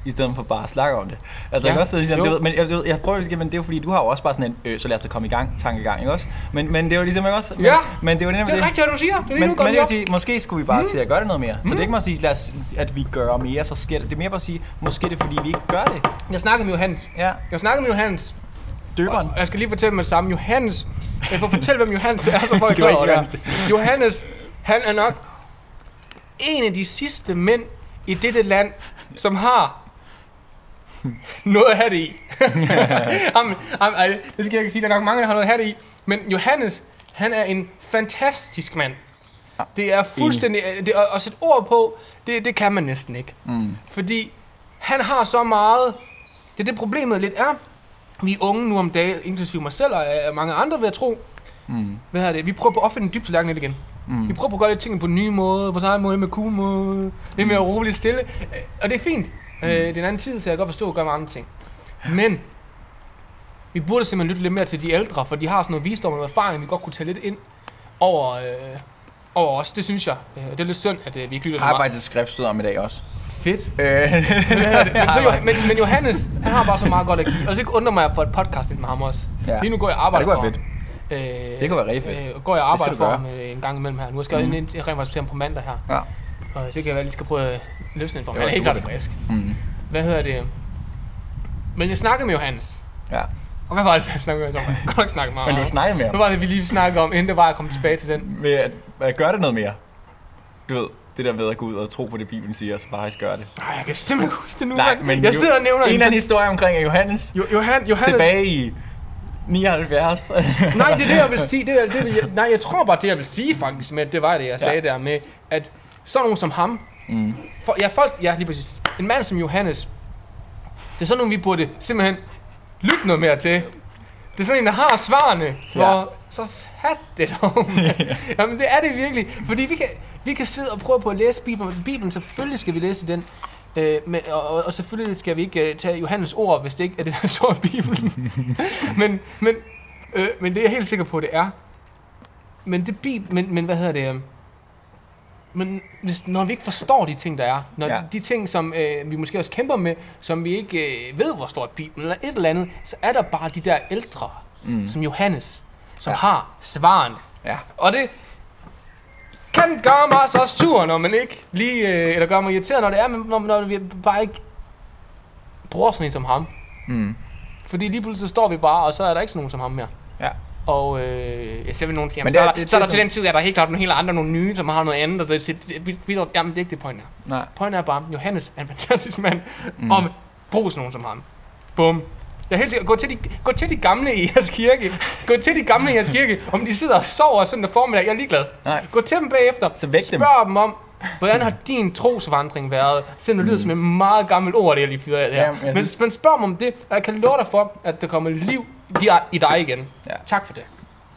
i stedet for bare at snakke om det. Altså, Ja, ja, også, ligesom, jo. det, ved- men jeg, jeg, jeg prøver det, men det er jo fordi, du har jo også bare sådan en, øh, så lad os da komme i gang, tankegang, ikke også? Men, men det er jo ligesom ikke også, men, Ja, men det er jo nemlig Det er rigtigt, hvad du siger. Det er men, men jeg lige vil sige, måske skulle vi bare mm. til at gøre det noget mere. Så det er ikke bare at sige, lad os, at vi gør mere, så sker det. Det er mere bare at sige, måske det er fordi, vi ikke gør det. Jeg snakkede med Johannes. Ja, Jeg snakkede med Johannes. døberen. Og jeg skal lige fortælle med det samme. Johannes. Jeg får fortælle, hvem Johannes er, så folk Det var klar over det. Johannes, han er nok en af de sidste mænd i dette land, som har noget at have det i. Jamen, jamen, ej, det skal jeg ikke sige, der er nok mange, der har noget at have det i. Men Johannes, han er en fantastisk mand. Det er fuldstændig... Det, at, at sætte ord på, det, det kan man næsten ikke. Mm. Fordi han har så meget... Det er det problemet lidt er. Vi er unge nu om dagen, inklusive mig selv og øh, mange andre, vil jeg tro. Mm. Hvad er det? Vi prøver på at opfinde en dybt tallerken lidt igen. Mm. Vi prøver på at gøre lidt tingene på en ny måde, på egen måde, med cool måde, lidt mere roligt stille. Øh, Og det er fint. Øh, det er en anden tid, så jeg kan godt forstå at gøre med andre ting. Men vi burde simpelthen lytte lidt mere til de ældre, for de har sådan noget visdom og erfaring, vi godt kunne tage lidt ind over, øh, over os. Det synes jeg. Øh, det er lidt synd, at øh, vi ikke lytter så meget. faktisk et skriftstød om i dag også. Fedt. Øh, Men, men, så, jo, men, men Johannes, han har bare så meget godt at give. Og så undrer mig for et podcast ind med ham også. Ja. Lige nu går jeg og arbejder Ja, det kunne for ham. Øh, Det kunne være rigtig fedt. Øh, går jeg skal for ham øh, en gang imellem her. Nu har jeg mm. ind rent faktisk på mandag her. ja. Og så kan jeg være, lige skal prøve at løsne den for. Det Han er helt klart frisk. Mm. Hvad hedder det? Men jeg snakkede med Johannes. ja. Og hvad var det, jeg snakkede med Johannes? Jeg kan godt ikke snakke meget Men du om. snakker mere Hvad var det, vi lige snakkede om, inden det var at komme tilbage til den? med at, at gøre det noget mere. Du ved, det der med at gå ud og tro på det, Bibelen siger, og så faktisk gøre det. Nej, jeg kan simpelthen ikke huske det nu, Nej, men Jeg jo- sidder og nævner En eller anden historie omkring Johannes Jo, Johan, Johannes, tilbage i 79. Nej, det er det, jeg vil sige. Det er, det, jeg, nej, jeg tror bare, det jeg vil sige faktisk med, det var det, jeg sagde der med, at sådan nogen som ham, mm. for, ja, folk, ja, lige præcis, en mand som Johannes, det er sådan nogen, vi burde simpelthen lytte noget mere til. Det er sådan en, der har svarene for, Ja. så fat det dog. Jamen, det er det virkelig. Fordi vi kan, vi kan sidde og prøve på at læse Bibelen. Bibelen, selvfølgelig skal vi læse den. Øh, men, og, og, selvfølgelig skal vi ikke uh, tage Johannes ord, hvis det ikke er det, der står i Bibelen. men, men, øh, men det er jeg helt sikker på, det er. Men det bib, men, men hvad hedder det? øhm, Men hvis, når vi ikke forstår de ting, der er, når Ja. de ting, som øh, vi måske også kæmper med, som vi ikke øh, ved, hvor står i Bibelen, eller et eller andet, så er der bare de der ældre, mm. som Johannes, som Ja. har svarene. Ja. Og det kan gøre mig så sur, når man ikke lige, øh, eller gør mig irriteret, når det er, men når, når vi bare ikke bruger sådan en som ham. Mm. Fordi lige pludselig så står vi bare, og så er der ikke sådan nogen som ham mere. Ja. Og øh, jeg ser nogen sige, Men jamen, så, det er- er, der, det- så er det der er til den tid, er der helt klart nogle helt andre, nogle nye, som har noget andet, og det, det, det, det, det, jamen det er ikke det point er. Nej. Pointen er bare, Johannes er en fantastisk mand, mm. om brug sådan nogen som ham. Bum. Jeg er helt sikker, gå til, de, gå til de gamle i jeres kirke. Gå til de gamle i jeres kirke. Om de sidder og sover søndag formiddag, jeg er ligeglad. Nej. Gå til dem bagefter. Så væk dem. Spørg dem om, hvordan har din trosvandring været? Selvom det lyder som et meget gammelt ord, det jeg lige fyrer af her. Mm. Jamen, jeg men, men spørg dem om det, og jeg kan love dig for, at der kommer liv i- i dig igen. Ja. Tak for det.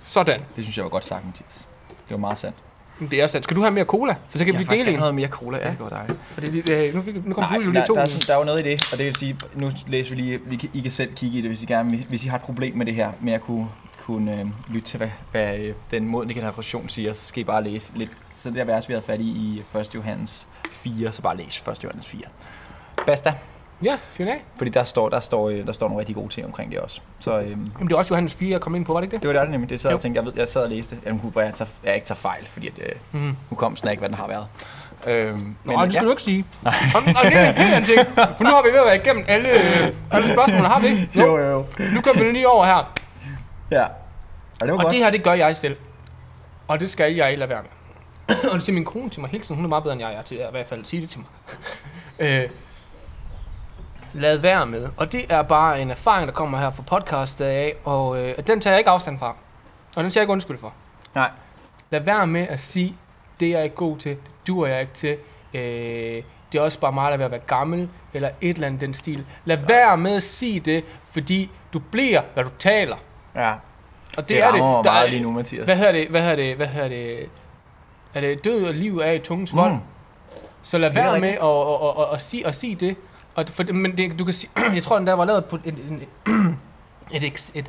Sådan. Det synes jeg var godt sagt, Mathias. Det var meget sandt. Men Det er sandt. Skal du have mere cola? For så kan vi dele en. noget mere cola. Ja, det går dejligt. Fordi det, øh, nu, fik, nu kom Nej, du jo der, lige to. der, er, der er jo noget i det, og det vil sige, nu læser vi lige, vi kan, I kan selv kigge i det, hvis I gerne hvis I har et problem med det her, med at kunne, kunne øh, lytte til, hvad, hvad øh, den modne generation siger, så skal I bare læse lidt. Så det er vers, vi har fat i i 1. Johannes 4, så bare læs 1. Johannes 4. Basta, Ja, fyr den af. fordi der står, der, står, øh, der står nogle rigtig gode ting omkring det også. Så øhm, Jamen, det er også Johannes 4, jeg kom ind på, var det ikke det? det var det nemlig, det sad jeg tænkte, jeg, ved, jeg sad og læste, kunne bare, jeg, tager, jeg ikke tager fejl, fordi at, øh, Mm. hukommelsen er ikke, hvad den har været. Øhm, Nå, det skal du ikke sige. Nej. Og, og det er en helt anden ting. For nu har vi ved at være igennem alle, øh, alle spørgsmål, har vi ikke? Jo, jo, jo. Nu kommer vi lige over her. Ja. Og det Og godt. det her, det gør jeg selv. Og det skal jeg lade være med. og det siger min kone til mig hele tiden. Hun er meget bedre end jeg er til at i hvert fald sige det til mig. øh, lad være med. Og det er bare en erfaring, der kommer her fra podcastet af. Og øh, den tager jeg ikke afstand fra. Og den tager jeg ikke undskyld for. Nej. Lad være med at sige, det er jeg ikke god til, det duer jeg ikke til. Øh, det er også bare meget at være, at være gammel, eller et eller andet den stil. Lad Så. være med at sige det, fordi du bliver, hvad du taler. Ja. Og det, Det er det. rammer mig Der meget er- lige nu, Mathias. Hvad hedder det? Hvad hedder det? Hvad hedder det? at øh, død og liv er i tungens vold. Mm. Så lad Det er være med at, at, at, at, at, sige, at sige det. Og det- for, det- men det, du kan sige, jeg tror, den der var lavet på et, et, et, et, et,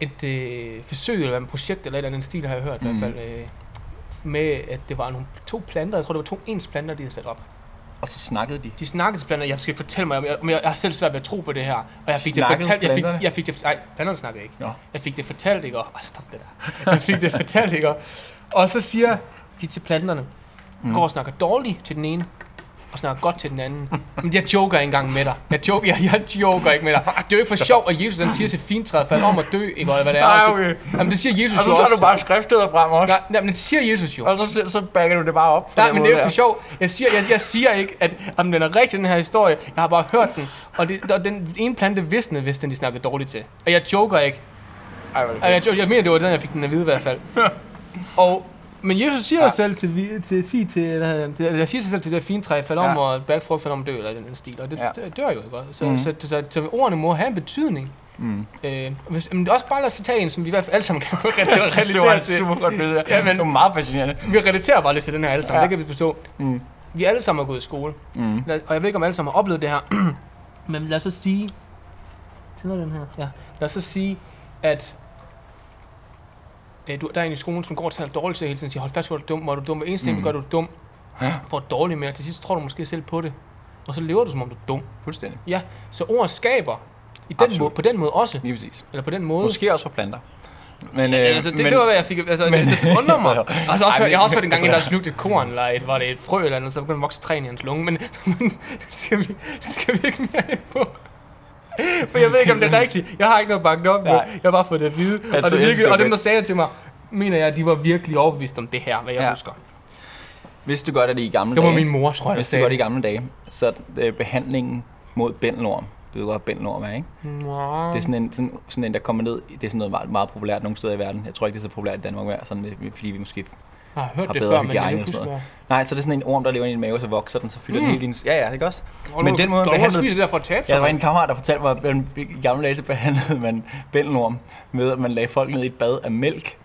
et, et forsøg, eller et projekt, eller et eller andet stil, har jeg hørt mm. i hvert fald, øh, med at det var nogle to planter, jeg tror, det var to ens planter, de havde sat op. Og så snakkede de. De snakkede til planter, jeg skal fortælle mig, om jeg, om jeg, jeg har selv svært ved at tro på det her, og jeg fik det Snakkede fortalt, jeg fik, jeg fik det, nej, planterne snakkede ikke. Nå. Jeg fik det fortalt, ikke? Og, oh, stop det der. Jeg fik det fortalt, ikke? Og så siger de til planterne, mm. går og snakker dårligt til den ene, og snakker godt til den anden. Men jeg joker ikke engang med dig. Jeg joker, jeg, jeg joker ikke med dig. Det er jo ikke for sjov, at Jesus han siger til fintræet, fald om at dø, ikke? Eller hvad det er. Nej, Og så- okay. Jamen, det siger Jesus Og jo så tager også. du bare skriftsteder frem også. Nej, nej, men det siger Jesus jo. Og så, så backer du det bare op. Nej, men det er jo for sjov. Jeg siger, jeg, jeg siger ikke, at om den er rigtig, den her historie. Jeg har bare hørt den. Og, det, og den ene plante visnede, hvis den de snakkede dårligt til. Og jeg joker ikke. Ej, Og jeg, jeg, jeg mener, det var den, jeg fik den at vide i hvert fald. og, men Jesus siger Ja. selv til, til, til, til, hvad til, jeg siger sig selv til det fine træ, falder om, Ja. og bærkfrugt falder om dø, eller den, den stil. Og det, Ja. dør jo ikke. Så, mm. så, så, så, så, ordene må have en betydning. Mm. Øh, hvis, men er også bare lad os tage en, som vi i hvert fald alle sammen kan Jeg synes, det var relatere et til. super godt billede. Ja, men- Det var meget fascinerende. Vi relaterer bare lidt til den her alle sammen, Ja. det kan vi forstå. Mm. Vi alle sammen er gået i skole. Mm. Lad- Og jeg ved ikke, om alle sammen har oplevet det her. Men lad os så sige... Tænder den her? Ja. Lad os så sige, at øh, du, der er en i skolen, som går og taler dårligt til hele tiden, siger, hold fast, hvor er du dum, hvor er du dum. Hver eneste ting, Mm. gør, du er dum. Ja. Får dårligt med, til sidst tror du måske selv på det. Og så lever du, som om du er dum. Fuldstændig. Ja, så ord skaber i den Absolut. måde, på den måde også. Lige præcis. Eller på den måde. Måske også for planter. Men, Ja, øh, altså, det, men, det, var, hvad jeg fik. Altså, det, det undrer mig. Altså, også, Ej, men- jeg har også hørt en gang, men- der slugt et korn, eller et, var det et frø eller andet, så begyndte at vokse træen i hans lunge, men, men det, skal vi, det skal vi ikke mere ind på. For jeg ved ikke, om det er rigtigt. Jeg har ikke noget bakket op med. Jeg har bare fået det at vide. Altså, og, det virkelig, og dem, der sagde det til mig, mener jeg, at de var virkelig overbevist om det her, hvad jeg Ja. husker. Hvis du gør det i gamle Det var dage, min mor, tror jeg, hvis du gør det i gamle dage, så øh, behandlingen mod bændelorm, du ved godt, bændelorm er, ikke? Nå. Det er sådan en, sådan, sådan en, der kommer ned, det er sådan noget meget, meget populært nogle steder i verden. Jeg tror ikke, det er så populært i Danmark mere, sådan, øh, fordi vi måske... Jeg har hørt har det bedre før, men jeg og ikke Nej, så det er sådan en orm, der lever i din mave, så vokser den, så fylder mm. den hele din... Ja, ja, ikke også? hvor. men den måde, du man behandlede- spiser det der for at tabe Ja, der var en kammerat, der fortalte mig, at i gamle dage så behandlede man bændelorm med, at man lagde folk ned i et bad af mælk.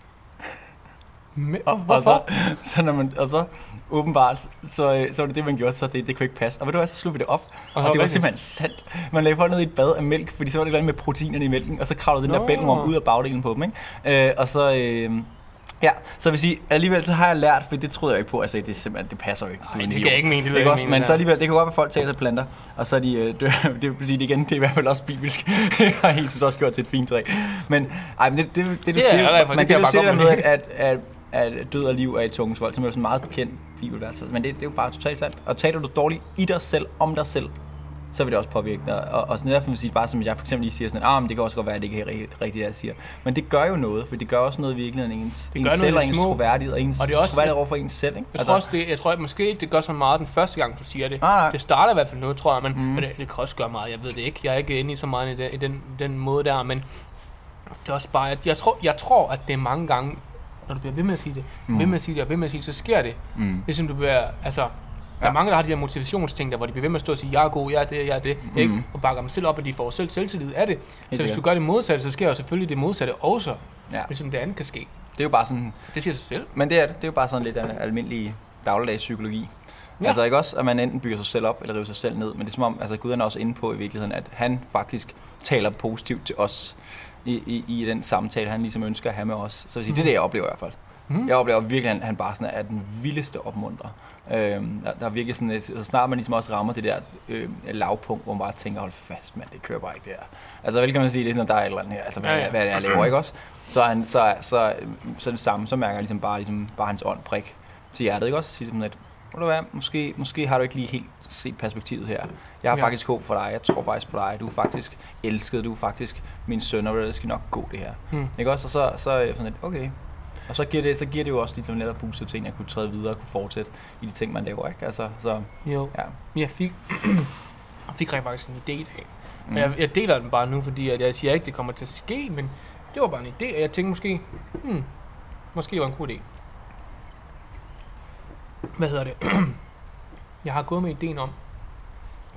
Men, Og, og, så, så, når man, og så åbenbart, så, øh, så var det det, man gjorde, så det, det kunne ikke passe. Og ved du hvad, så slog vi det op, og, var det var simpelthen sandt. Man lagde folk ned i et bad af mælk, fordi så var det et eller andet med proteinerne i mælken, og så kravlede den der Nå. bændelorm ud af bagdelen på dem, ikke? Øh, og så... Øh, Ja, så vil sige, alligevel så har jeg lært, for det troede jeg ikke på, altså det simpelthen, det passer jo ikke. Du Nej, det kan jeg ikke mene. Det Ikke ikke også? mene, Men det så der. alligevel, det kan godt være, at folk taler planter, og så er de øh, dør. Det vil sige, det igen, det er i hvert fald også bibelsk. har Jesus også gjort til et fint træ. Men, ej, men det, det, det, det du Det er siger, det man kan kan jeg jo bakke sige op det med. at, at, at, at død og liv er i tungens vold, som er jo sådan meget bekendt bibelvers. Men det, det er jo bare totalt sandt. Og taler du dårligt i dig selv, om dig selv, så vil det også påvirke dig. Og, og sådan derfor man sige, bare som jeg for eksempel lige siger sådan, ah, men det kan også godt være, at det ikke er rigtigt, det jeg siger. Men det gør jo noget, for det gør også noget i virkeligheden ens, gør ens selv og det ens troværdighed og ens Og det er også- troværdighed over for ens selv. Ikke? Jeg tror også, det, jeg tror at måske ikke, det gør så meget den første gang, du siger det. Nej. Det starter i hvert fald noget, tror jeg, men, Mm. men det, det, kan også gøre meget. Jeg ved det ikke. Jeg er ikke inde i så meget i den, i den, den måde der, men det er også bare, at jeg tror, jeg tror, at det er mange gange, når du bliver ved med at sige det, mm. ved med at sige det og ved med at sige det, så sker det. Mm. Ligesom du bliver, altså, der er mange, der har de her motivationsting, der, hvor de bliver ved med at stå og sige, jeg er god, jeg er det, jeg er det, mm. ikke? Mm. og bakker dem selv op, og de får selv selvtillid af det. Så hvis du gør det modsatte, så sker jo selvfølgelig det modsatte også, Ja. ligesom det andet kan ske. Det er jo bare sådan, Det siger sig selv. men det er, det er jo bare sådan lidt af almindelig dagligdags psykologi. Ja. Altså ikke også, at man enten bygger sig selv op, eller river sig selv ned, men det er som om, altså Gud er også inde på i virkeligheden, at han faktisk taler positivt til os i, i, i den samtale, han ligesom ønsker at have med os. Så vil sige, det er det, jeg oplever i hvert fald. Mm. Jeg oplever virkelig, at han bare sådan er den vildeste opmuntrer. Øhm, der, der er virkelig sådan et, så snart man ligesom også rammer det der øh, lavpunkt, hvor man bare tænker, hold fast, mand, det kører bare ikke det her. Altså, vel kan man sige, det er sådan, der er et eller andet her, altså, hvad, Ja, ja, hvad er det, jeg laver, ikke også? Så, er han, så, så, så er det samme, så mærker jeg ligesom bare, ligesom, bare hans ånd prik til hjertet, ikke også? Og sige sådan, at, ved du hvad, måske, måske har du ikke lige helt set perspektivet her. Jeg har Ja. faktisk håb for dig, jeg tror faktisk på dig, du er faktisk elsket, du er faktisk min søn, og det skal nok gå det her. Mm. Ikke også? Og så, så er jeg sådan lidt, okay. Og så giver det, så giver det jo også lidt netop boost til, at jeg kunne træde videre og kunne fortsætte i de ting, man laver, ikke? Altså, så, Jo. ja. Jeg fik, jeg fik rent faktisk en idé i dag. Mm. Jeg, jeg deler den bare nu, fordi at jeg siger ikke, det kommer til at ske, men det var bare en idé, og jeg tænkte måske, hmm, måske var en god idé. Hvad hedder det? jeg har gået med ideen om,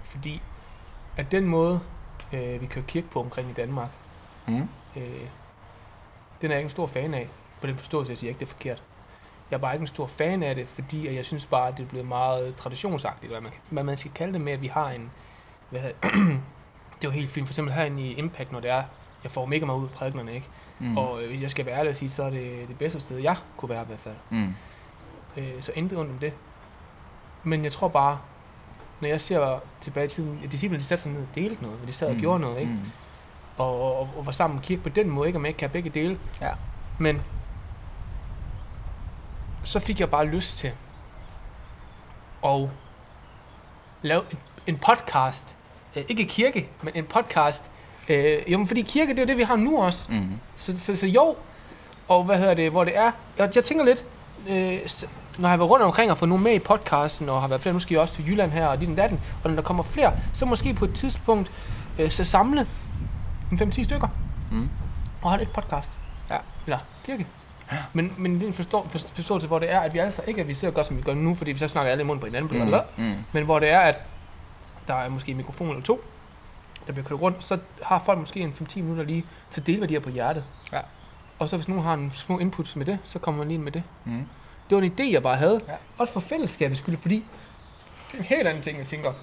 fordi at den måde, øh, vi kører kirke på omkring i Danmark, Mm. øh, den er jeg ikke en stor fan af, på den forståelse, jeg siger ikke, det er forkert. Jeg er bare ikke en stor fan af det, fordi jeg synes bare, at det er blevet meget traditionsagtigt, hvad man, hvad man skal kalde det med, at vi har en... Hvad hedder, det er jo helt fint, for eksempel herinde i Impact, når det er, jeg får mega meget ud af prædiknerne, ikke? Mm. Og øh, hvis jeg skal være ærlig og sige, så er det det bedste sted, jeg kunne være i hvert fald. Mm. Øh, så intet rundt om det. Men jeg tror bare, når jeg ser tilbage i tiden, at disciplene de satte sig ned og delte noget, og de sad og Mm. gjorde noget, ikke? Mm. Og, og, og, og var sammen med kirke på den måde, ikke? Og man ikke kan begge dele. Ja. Men så fik jeg bare lyst til at lave en, en podcast. Øh, ikke kirke, men en podcast. Øh, jamen, fordi kirke, det er jo det, vi har nu også. Mm. Så, så, så jo, og hvad hedder det, hvor det er, jeg, jeg tænker lidt, øh, når jeg har været rundt omkring og fået nogen med i podcasten, og har været flere, nu skal jeg også til Jylland her, og dit og datten, og når der kommer flere, så måske på et tidspunkt øh, så samle en 5-10 stykker, Mm. og holde et podcast. Ja. Eller kirke. Men, men det er en forstå, for, forståelse, hvor det er, at vi altså ikke, at vi ser godt, som vi gør nu, fordi vi så snakker alle i munden på hinanden, Mm. mm. Mm. men hvor det er, at der er måske en mikrofon eller to, der bliver kørt rundt, så har folk måske en 5-10 minutter lige til at dele, hvad de har på hjertet. Ja. Og så hvis nogen har en små inputs med det, så kommer man lige ind med det. Mm. Det var en idé, jeg bare havde. Ja. Også for fællesskabets skyld, fordi det er en helt anden ting, jeg tænker.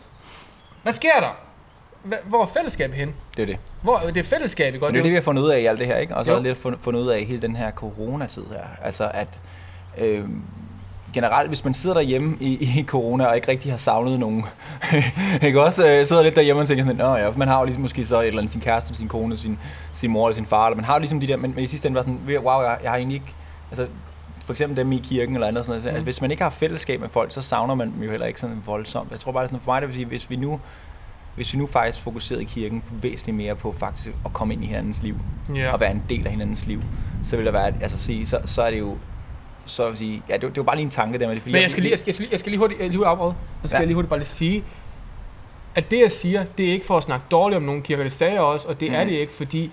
Hvad sker der? Hvor er fællesskabet hen? Det er det. Hvor det er fællesskabet, godt? Men det er det, vi har fundet ud af i alt det her, ikke? Og så Jo. lidt fundet ud af i hele den her coronatid her. Altså at øh, generelt, hvis man sidder derhjemme i, i corona og ikke rigtig har savnet nogen, ikke også? Øh, sidder lidt derhjemme og tænker sådan, Nå, ja, man har jo ligesom måske så et eller andet, sin kæreste, sin kone, sin, sin mor eller sin far, eller man har jo ligesom de der, men, men i sidste ende var sådan, wow, jeg, jeg har egentlig ikke, altså for eksempel dem i kirken eller andet, sådan noget. Mm. Altså, hvis man ikke har fællesskab med folk, så savner man dem jo heller ikke sådan voldsomt. Jeg tror bare, det er sådan, for mig det vil sige, hvis vi nu hvis vi nu faktisk fokuserede i kirken væsentligt mere på faktisk at komme ind i hinandens liv, Ja. og være en del af hinandens liv, så vil der være, altså sige, så, så er det jo, så jeg sige, ja, det, var- det var bare lige en tanke der med det. Fordi Men jeg skal lige, jeg skal, jeg skal lige, jeg skal lige hurtigt, jeg lige hurtigt afbryde. Så skal Ja. jeg lige hurtigt bare lige sige, at det jeg siger, det er ikke for at snakke dårligt om nogle kirker, det sagde jeg også, og det mm. er det ikke, fordi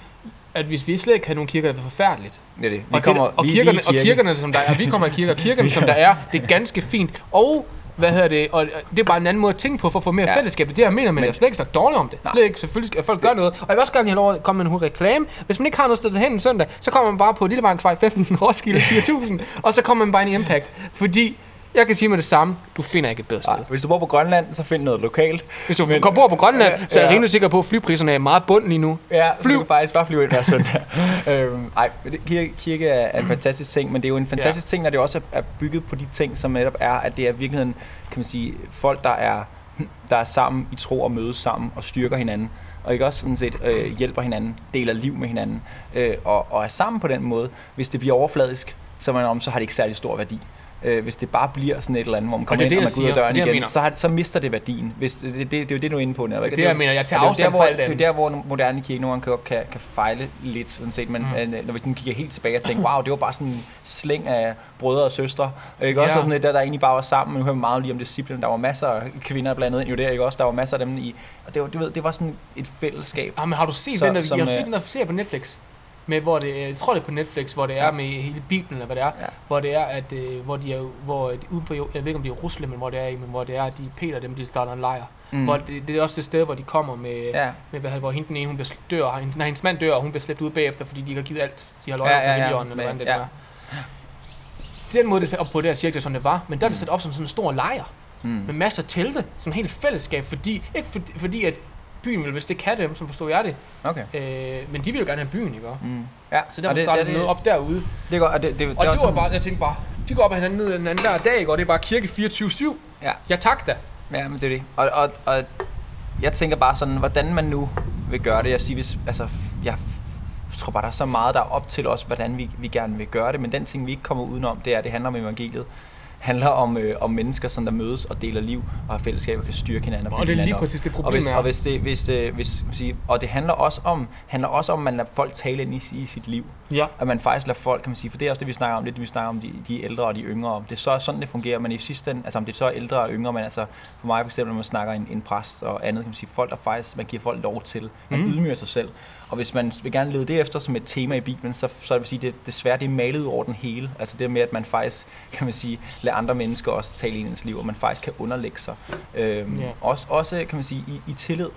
at hvis vi slet ikke havde nogle kirker, det er forfærdeligt. det er det. Vi Og, kommer, det, og, vi, kirkerne, vi er og kirke. kirkerne, som der er, vi kommer i kirker, og kirkerne, som der er, det er ganske fint. Og hvad hedder det, og det er bare en anden måde at tænke på, for at få mere Ja. fællesskab. Det er det, jeg mener, men, Men- jeg slet ikke sagt dårligt om det. Nej. Slet ikke, selvfølgelig skal folk gøre noget. Og jeg vil også gerne have lov at komme med en reklame. Hvis man ikke har noget sted til hen en søndag, så kommer man bare på Lillevejensvej 15, Roskilde 4000, og så kommer man bare ind i Impact. Fordi jeg kan sige med det samme, du finder ikke et bedre sted. Nej, hvis du bor på Grønland, så find noget lokalt. Hvis du Men- kommer bor på Grønland, Ja, så er jeg ja. rimelig sikker på, at flypriserne er meget bund lige nu. Ja, så Flyv. du kan faktisk bare flyve ind hver søndag. øhm, ej, kirke, kirke er en fantastisk ting, men det er jo en fantastisk ting, når det også er bygget på de ting, som netop er, at det er i virkeligheden, kan man sige, folk, der er, der er sammen i tro og mødes sammen og styrker hinanden. Og ikke også sådan set øh, hjælper hinanden, deler liv med hinanden, øh, og, og er sammen på den måde. Hvis det bliver overfladisk, så, man om, så har det ikke særlig stor værdi. Øh, hvis det bare bliver sådan et eller andet, hvor man kommer det ind, det, og man går ud af døren Det det, igen, så, har, så mister det værdien. Hvis, det, det, det, er jo det, du er inde på. Netop, Det er det, jeg mener. Jeg tager afstand det fra alt der, hvor, det er andet. der, hvor moderne kirke nogle gange kan, kan, fejle lidt, sådan set. Men Mm. mm. når man kigger helt tilbage og tænker, wow, det var bare sådan en slæng af brødre og søstre. Ikke også Ja. sådan lidt, der, der egentlig bare var sammen. Men nu hører man meget lige om disciplinen. Der var masser af kvinder blandet ind jo der, ikke også? Der var masser af dem i. Og det var, du ved, det var sådan et fællesskab. Ah, men har du set Så- den der, som, jeg har set øh, den der serie på Netflix? Med, hvor det, jeg tror det er på Netflix, hvor det er Ja. med hele Bibelen, eller hvad det er. Ja. Hvor det er, at, øh, hvor de er, hvor de, uden for, jeg ved ikke om det er Rusland, men hvor det er, men hvor det er, at de Peter dem, de starter en lejr. Mm. Hvor det, det, er også det sted, hvor de kommer med, Ja. med hvad, hvor hende den ene, hun bliver dør, og hendes, nej, hendes mand dør, og hun bliver slæbt ud bagefter, fordi de ikke har givet alt. De har løjet Ja, ja, ja, ja, ja, eller hvordan det ja. ja. Den måde, det er sat op på, det er cirka sådan, det var. Men der er det sat op som sådan en stor lejr Mm. med masser af telte, som en helt fællesskab, fordi, ikke fordi, fordi at byen vil, hvis det kan dem, som forstår jeg det, Okay. øh, men de vil jo gerne have byen, ikke? Mm. Ja. Så derfor og det, startede det, det, noget op derude. Det godt, og det, det, det, Og det også var bare, jeg tænkte bare, de går op ad hinanden ned den anden der dag, ikke? og det er bare kirke 24-7. Ja. Ja tak da. Ja, men det er det. Og, og, og jeg tænker bare sådan, hvordan man nu vil gøre det. Jeg siger, hvis, altså, jeg tror bare, der er så meget, der er op til os, hvordan vi, vi gerne vil gøre det. Men den ting, vi ikke kommer udenom, det er, at det handler om evangeliet. Handler om, øh, om mennesker, som der mødes og deler liv og har fællesskaber og kan styrke hinanden. Og bygge det er lige præcis det Og problem hvis, er. og hvis det, hvis det, hvis, sige, og det handler også om, handler også om, at man lader folk tale ind i, i sit liv. Ja. At man faktisk lader folk, kan man sige, for det er også det, vi snakker om, lidt vi snakker om de, de ældre og de yngre om. Det er så sådan, det fungerer, men i sidste ende, altså om det så er ældre og yngre, men altså for mig for eksempel, når man snakker en, en præst og andet, kan man sige, folk der faktisk, man giver folk lov til, man mm. ydmyger sig selv. Og hvis man vil gerne lede det efter som et tema i Bibelen, så, så vil jeg sige, det desværre det er malet ud over den hele. Altså det med, at man faktisk, kan man sige, lader andre mennesker også tale ind i ens liv, og man faktisk kan underlægge sig. Øhm, Ja. også, også, kan man sige, i, i tillid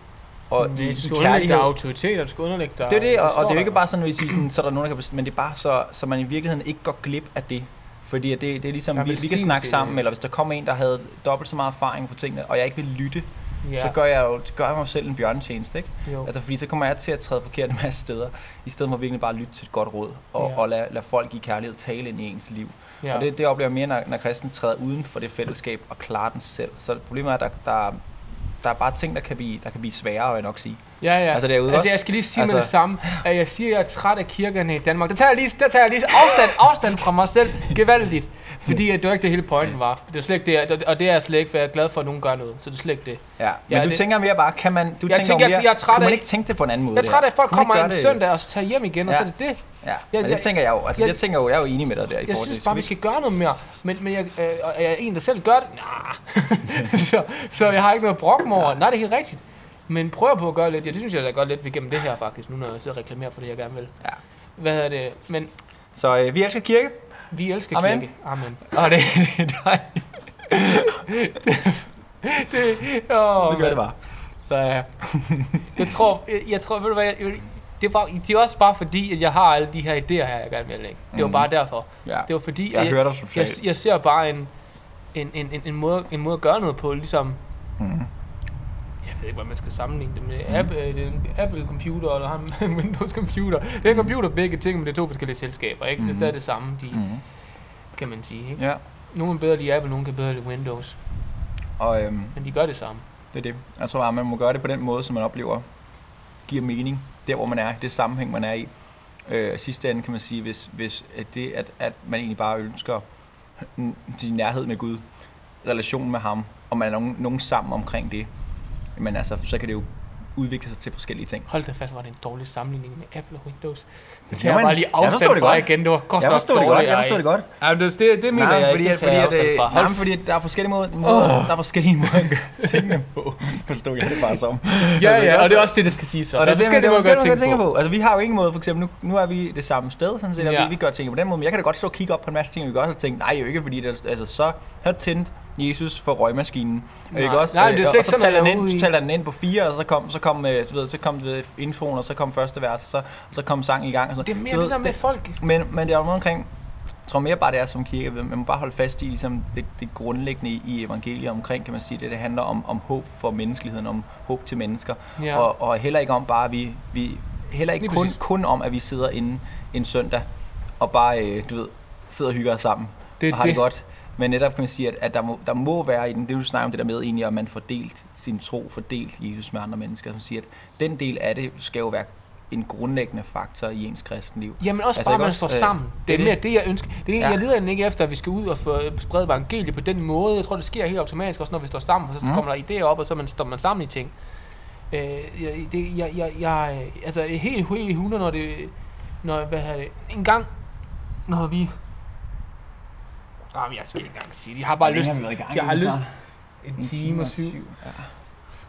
og Ja, i, du i skal underlægge kærlighed. dig autoritet, og du skal underlægge dig... Det er det, og, og det er jo ikke bare sådan, at sige, sådan, så er der nogen, der kan men det er bare så, så man i virkeligheden ikke går glip af det. Fordi det, det er ligesom, Der er vi, vi kan snakke i sammen, det. eller hvis der kommer en, der havde dobbelt så meget erfaring på tingene, og jeg ikke vil lytte, Ja. så gør jeg jo gør jeg mig selv en bjørnetjeneste, ikke? jo. Altså, fordi så kommer jeg til at træde forkert en masse steder, i stedet for virkelig bare at lytte til et godt råd, og, Ja. og lade, lade folk i kærlighed tale ind i ens liv. ja. Og det, det oplever jeg mere, når, når kristen træder uden for det fællesskab og klarer den selv. Så problemet er, at der, der, der er bare ting, der kan blive, der kan blive sværere, vil jeg nok sige. Ja, ja. Altså, derude altså også. jeg skal lige sige Altså- med det samme, at jeg siger, at jeg er træt af kirkerne i Danmark. Der tager jeg lige, der tager jeg lige afstand, afstand fra mig selv gevaldigt. Fordi at det var ikke det hele pointen var. Det er slet ikke det, og det er jeg slet ikke, for jeg er glad for, at nogen gør noget. Så det er slet ikke det. Ja, men Ja, du det- tænker mere bare, kan man, du Jeg tænker tænker, mere, jeg- jeg kunne man ikke tænke det på en anden måde? Jeg er træt af, at folk kommer en det? søndag og så tager hjem igen, og Ja. så er det det. Ja, Jeg- jeg, det jeg- tænker jeg jo. Altså, jeg- jeg, tænker jo, jeg er jo enig med dig der i Jeg forhold synes til bare, vi skal gøre noget mere. Men, men jeg, øh, og er jeg en, der selv gør det? Nah. så, så jeg har ikke noget at brokke mig over. Nej, det er helt rigtigt. Men prøv på at gøre lidt. Ja, det synes jeg, der gør lidt igennem det her faktisk, nu når jeg sidder og reklamerer for det, jeg gerne vil. Ja. Hvad hedder det? Men Så øh, vi elsker kirke, vi elsker Amen. kirke. Amen. og det, det er dejligt. Det, åh, Så gør det bare. Så, ja. Jeg tror, jeg, jeg tror, ved du hvad, jeg, jeg- det, var, det er også bare fordi, at jeg har alle de her idéer her, jeg gerne vil lægge. Det var Mhm. bare derfor. ja. Det var fordi, Jeg at hører dig jeg, totalt. jeg ser bare en, en, en, en, en, måde, en måde at gøre noget på, ligesom, Mm. Jeg ved ikke, hvad man skal sammenligne det med. Apple, øh, det er en Apple-computer, eller en Windows-computer. Det er en computer begge ting, men det er to forskellige selskaber, ikke? Det er Mhm. stadig det samme, de, Mm. kan man sige. Ikke? Ja, Nogle er bedre lide Apple, nogle kan bedre lide Windows. og øhm, Men de gør det samme. det er det. Jeg tror bare, man må gøre det på den måde, som man oplever giver mening. Der, hvor man er, det sammenhæng, man er i. Øh, sidste ende kan man sige, hvis, hvis at det, at, at man egentlig bare ønsker sin nærhed med Gud, relation med ham, og man er nogen, nogen sammen omkring det, men altså, så kan det jo udvikle sig til forskellige ting. Hold da fast, var det en dårlig sammenligning med Apple og Windows. Det tager jeg bare lige afstand det fra godt. igen. Det var godt Jeg nok forstår det dårligt. godt, jeg forstår det godt. Ja, det, det, det mener jeg fordi, ikke, det fordi, jeg at, afstand øh, fra. nej, fordi der er forskellige måder, måder der er forskellige måder at gøre tingene på. Forstår jeg det bare som. Ja, ja, og det er også det, der skal siges. Så. Og der det forskellige forskellige måder måder at at tænke på. på. Altså, vi har jo ingen måde, for eksempel, nu, nu er vi det samme sted, sådan set, og Ja. vi, vi gør ting på den måde, men jeg kan da godt stå og kigge op på en masse ting, og vi kan også have tænkt, nej, jo ikke, fordi det, altså, så har tændt Jesus for røgmaskinen. Nej. Ikke også? Nej, det er Øh, og ikke så taler den ind, i. så taler den ind på fire, og så kom, så kom, øh, så, ved, så kom det introen, og så kom første vers, og så, og så kom sangen i gang. Og så. Det er mere ved, det der med folk. men, men det er jo noget omkring, jeg tror mere bare det er som kirke, man må bare holde fast i ligesom det, det grundlæggende i, i evangeliet omkring, kan man sige, det, det handler om, om håb for menneskeligheden, om håb til mennesker, Ja. og, og heller ikke om bare, at vi, vi heller ikke kun, kun om, at vi sidder inde en søndag, og bare, øh, du ved, sidder og hygger os sammen, Det og har det. det. godt. Men netop kan man sige, at, at der, må, der må være i den, det du snakker om det der med egentlig, at man fordelt sin tro, fordelt Jesus med andre mennesker, som siger, at den del af det skal jo være en grundlæggende faktor i ens kristenliv. Jamen også Altså, bare, man også, står øh, sammen. Det er det er mere det. jeg ønsker. Det er, Ja. Jeg leder ikke efter, at vi skal ud og få sprede evangeliet på den måde. Jeg tror, det sker helt automatisk, også når vi står sammen. For så Mhm. kommer der idéer op, og så man, står man sammen i ting. Øh, jeg, det, jeg, jeg, jeg, altså helt, helt i 100, når det... Når, hvad det? En gang, når vi... Ah, jeg skal ikke engang sige det. Jeg har bare lyst... Jeg har lyst... En time og syv. Ja.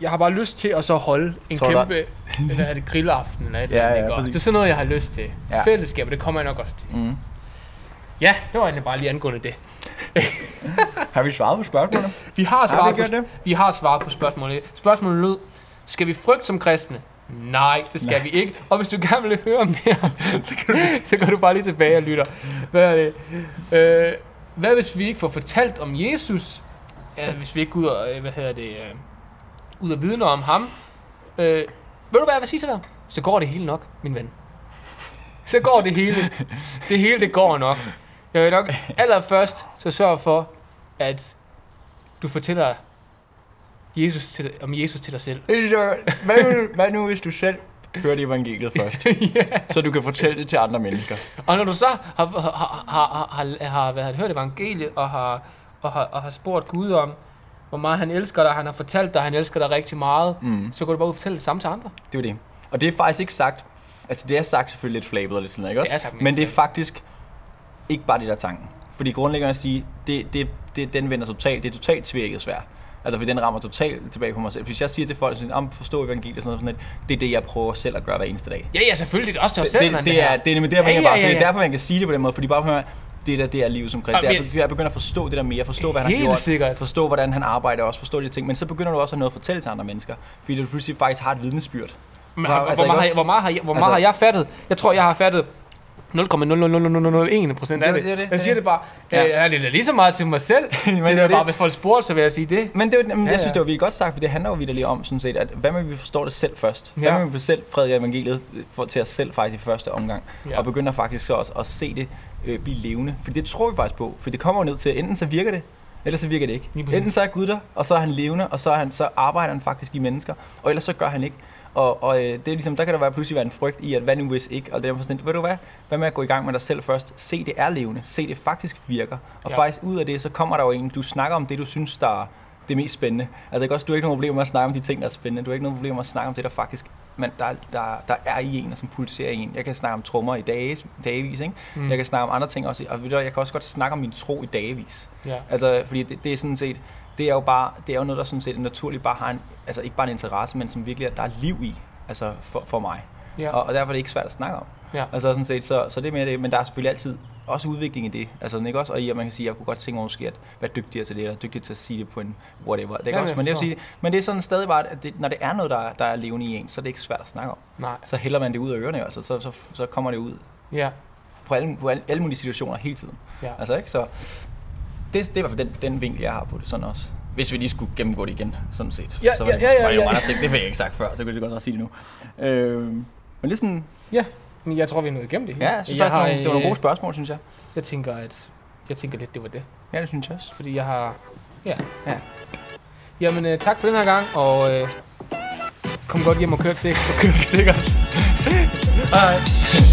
Jeg har bare lyst til at så holde en Tror du- kæmpe hvad er det, grillaften eller et Ja, eller andet, ja. Det er sådan noget, jeg har lyst til. Ja. Fællesskab, det kommer jeg nok også til. Mm. Ja, det var egentlig bare lige angående det. Har vi svaret på spørgsmålet? Vi har Har svaret, vi på, det? vi har svaret på spørgsmålet. Spørgsmålet lød, skal vi frygte som kristne? Nej, det skal Nej. vi ikke. Og hvis du gerne vil høre mere, så kan du, så går du bare lige tilbage og lytter. Hvad er det? Øh, hvad hvis vi ikke får fortalt om Jesus? Ja, hvis vi ikke går ud og, øh, hvad hedder det, øh, ud og vidner om ham? Øh, ved du hvad jeg vil sige til dig? Så går det hele nok, min ven. Så går det hele. Det hele, det går nok. Jeg vil nok allerførst så sørge for, at du fortæller Jesus til, om Jesus til dig selv. Hvad, nu, hvad nu, hvis du selv hørte evangeliet først? ja. Så du kan fortælle det til andre mennesker. Og når du så har, har, har, har, har, har hørt evangeliet og har, og, har, og har spurgt Gud om, hvor meget han elsker dig, han har fortalt dig, at han elsker dig rigtig meget, Mm. så går du bare fortælle det samme til andre. Det er det. Og det er faktisk ikke sagt, altså det er sagt selvfølgelig lidt flabet og lidt sådan noget, ikke også? Det er sagt Men det er faktisk ikke bare det der er tanken. Fordi grundlæggende at sige, det, det, det, den vender totalt, det er totalt tvækket svært. Altså fordi den rammer totalt tilbage på mig selv. Hvis jeg siger til folk, sådan, om forstå evangeliet og sådan noget, sådan det er det, jeg prøver selv at gøre hver eneste dag. Ja, ja, selvfølgelig. Det er også til os Det, selv, det, man, det, her. er, det er nemlig derfor, Ja, ja, bare, ja, så det er ja. derfor, jeg kan sige det på den måde, fordi bare høre, det der, det er livet som kristen. Det er, jeg, begynder at forstå det der mere, forstå, hvad han har gjort, sikkert. forstå, hvordan han arbejder også, forstå de ting, men så begynder du også at have noget at fortælle til andre mennesker, fordi du pludselig faktisk har et vidnesbyrd. Men, Hvor- altså, hvor, meget, har, hvor meget, har, jeg, hvor meget Altså- har jeg fattet? Jeg tror, jeg har fattet 0,00001 procent af Det det. det, det det, Jeg siger det det bare. Ja. Ja. Øh, det er da lige så meget til mig selv. Men det det er bare, det. hvis folk spurgte, så vil jeg sige det. Men det, er jamen, Ja, jeg synes, det var virkelig godt sagt, for det handler jo vidderligt om, sådan set, at hvad med, at vi forstår det selv først? Hvad Ja. med, at vi selv prædiker evangeliet for, til os selv faktisk i første omgang? Ja. Og begynder faktisk så også at se det øh, blive levende. For det tror vi faktisk på. For det kommer jo ned til, at enten så virker det, eller så virker det ikke. Enten så er Gud der, og så er han levende, og så, er han, så arbejder han faktisk i mennesker, og ellers så gør han ikke. Og, og øh, det er ligesom, der kan der være pludselig være en frygt i, at hvad nu hvis ikke? Og det er sådan, ved du hvad? Hvad med at gå i gang med dig selv først? Se, det er levende. Se, det faktisk virker. Og Ja. faktisk ud af det, så kommer der jo en, du snakker om det, du synes, der er det mest spændende. Altså ikke også, du har ikke nogen problemer med at snakke om de ting, der er spændende. Du har ikke nogen problemer med at snakke om det, der faktisk men der, der, der er i en, og som pulserer i en. Jeg kan snakke om trommer i dage, dagevis, ikke? Mm. Jeg kan snakke om andre ting også. Og ved du, hvad, jeg kan også godt snakke om min tro i dagevis. Ja. Altså, fordi det, det er sådan set, det er jo bare, det er jo noget, der sådan set naturligt bare har en, altså ikke bare en interesse, men som virkelig, er, der er liv i, altså for, for mig. Ja. Og, og derfor er det ikke svært at snakke om. Ja. Altså sådan set, så, så det er med det, men der er selvfølgelig altid også udvikling i det. Altså ikke også, og i at man kan sige, at jeg kunne godt tænke mig måske at være dygtigere til det, eller dygtigere til at sige det på en whatever. Det kan Ja, også, men, det sige, men det er sådan stadig bare, at det, når det er noget, der, er- der er levende i en, så er det ikke svært at snakke om. Nej. Så hælder man det ud af ørerne, altså, så, så, så kommer det ud Ja. på alle, på alle, alle mulige situationer hele tiden. Ja. Altså ikke, så det, det er i hvert fald den, den vinkel, jeg har på det sådan også. Hvis vi lige skulle gennemgå det igen, sådan set. Ja, så ja, var det ja, ja, var jo ja. mange ting, det fik jeg ikke sagt før, så kunne jeg godt sige det nu. Øh, men lidt sådan, Ja. Men jeg tror, vi er nået igennem det hele. ja, jeg synes jeg faktisk, det, var, nogle- det var nogle øh, gode spørgsmål, synes jeg. Jeg tænker, at jeg tænker lidt, det var det. Ja, det synes jeg også. Fordi jeg har... Ja. Ja. Jamen, øh, tak for den her gang, og øh, kom godt hjem og kør sikkert. Kør sikkert. Hej.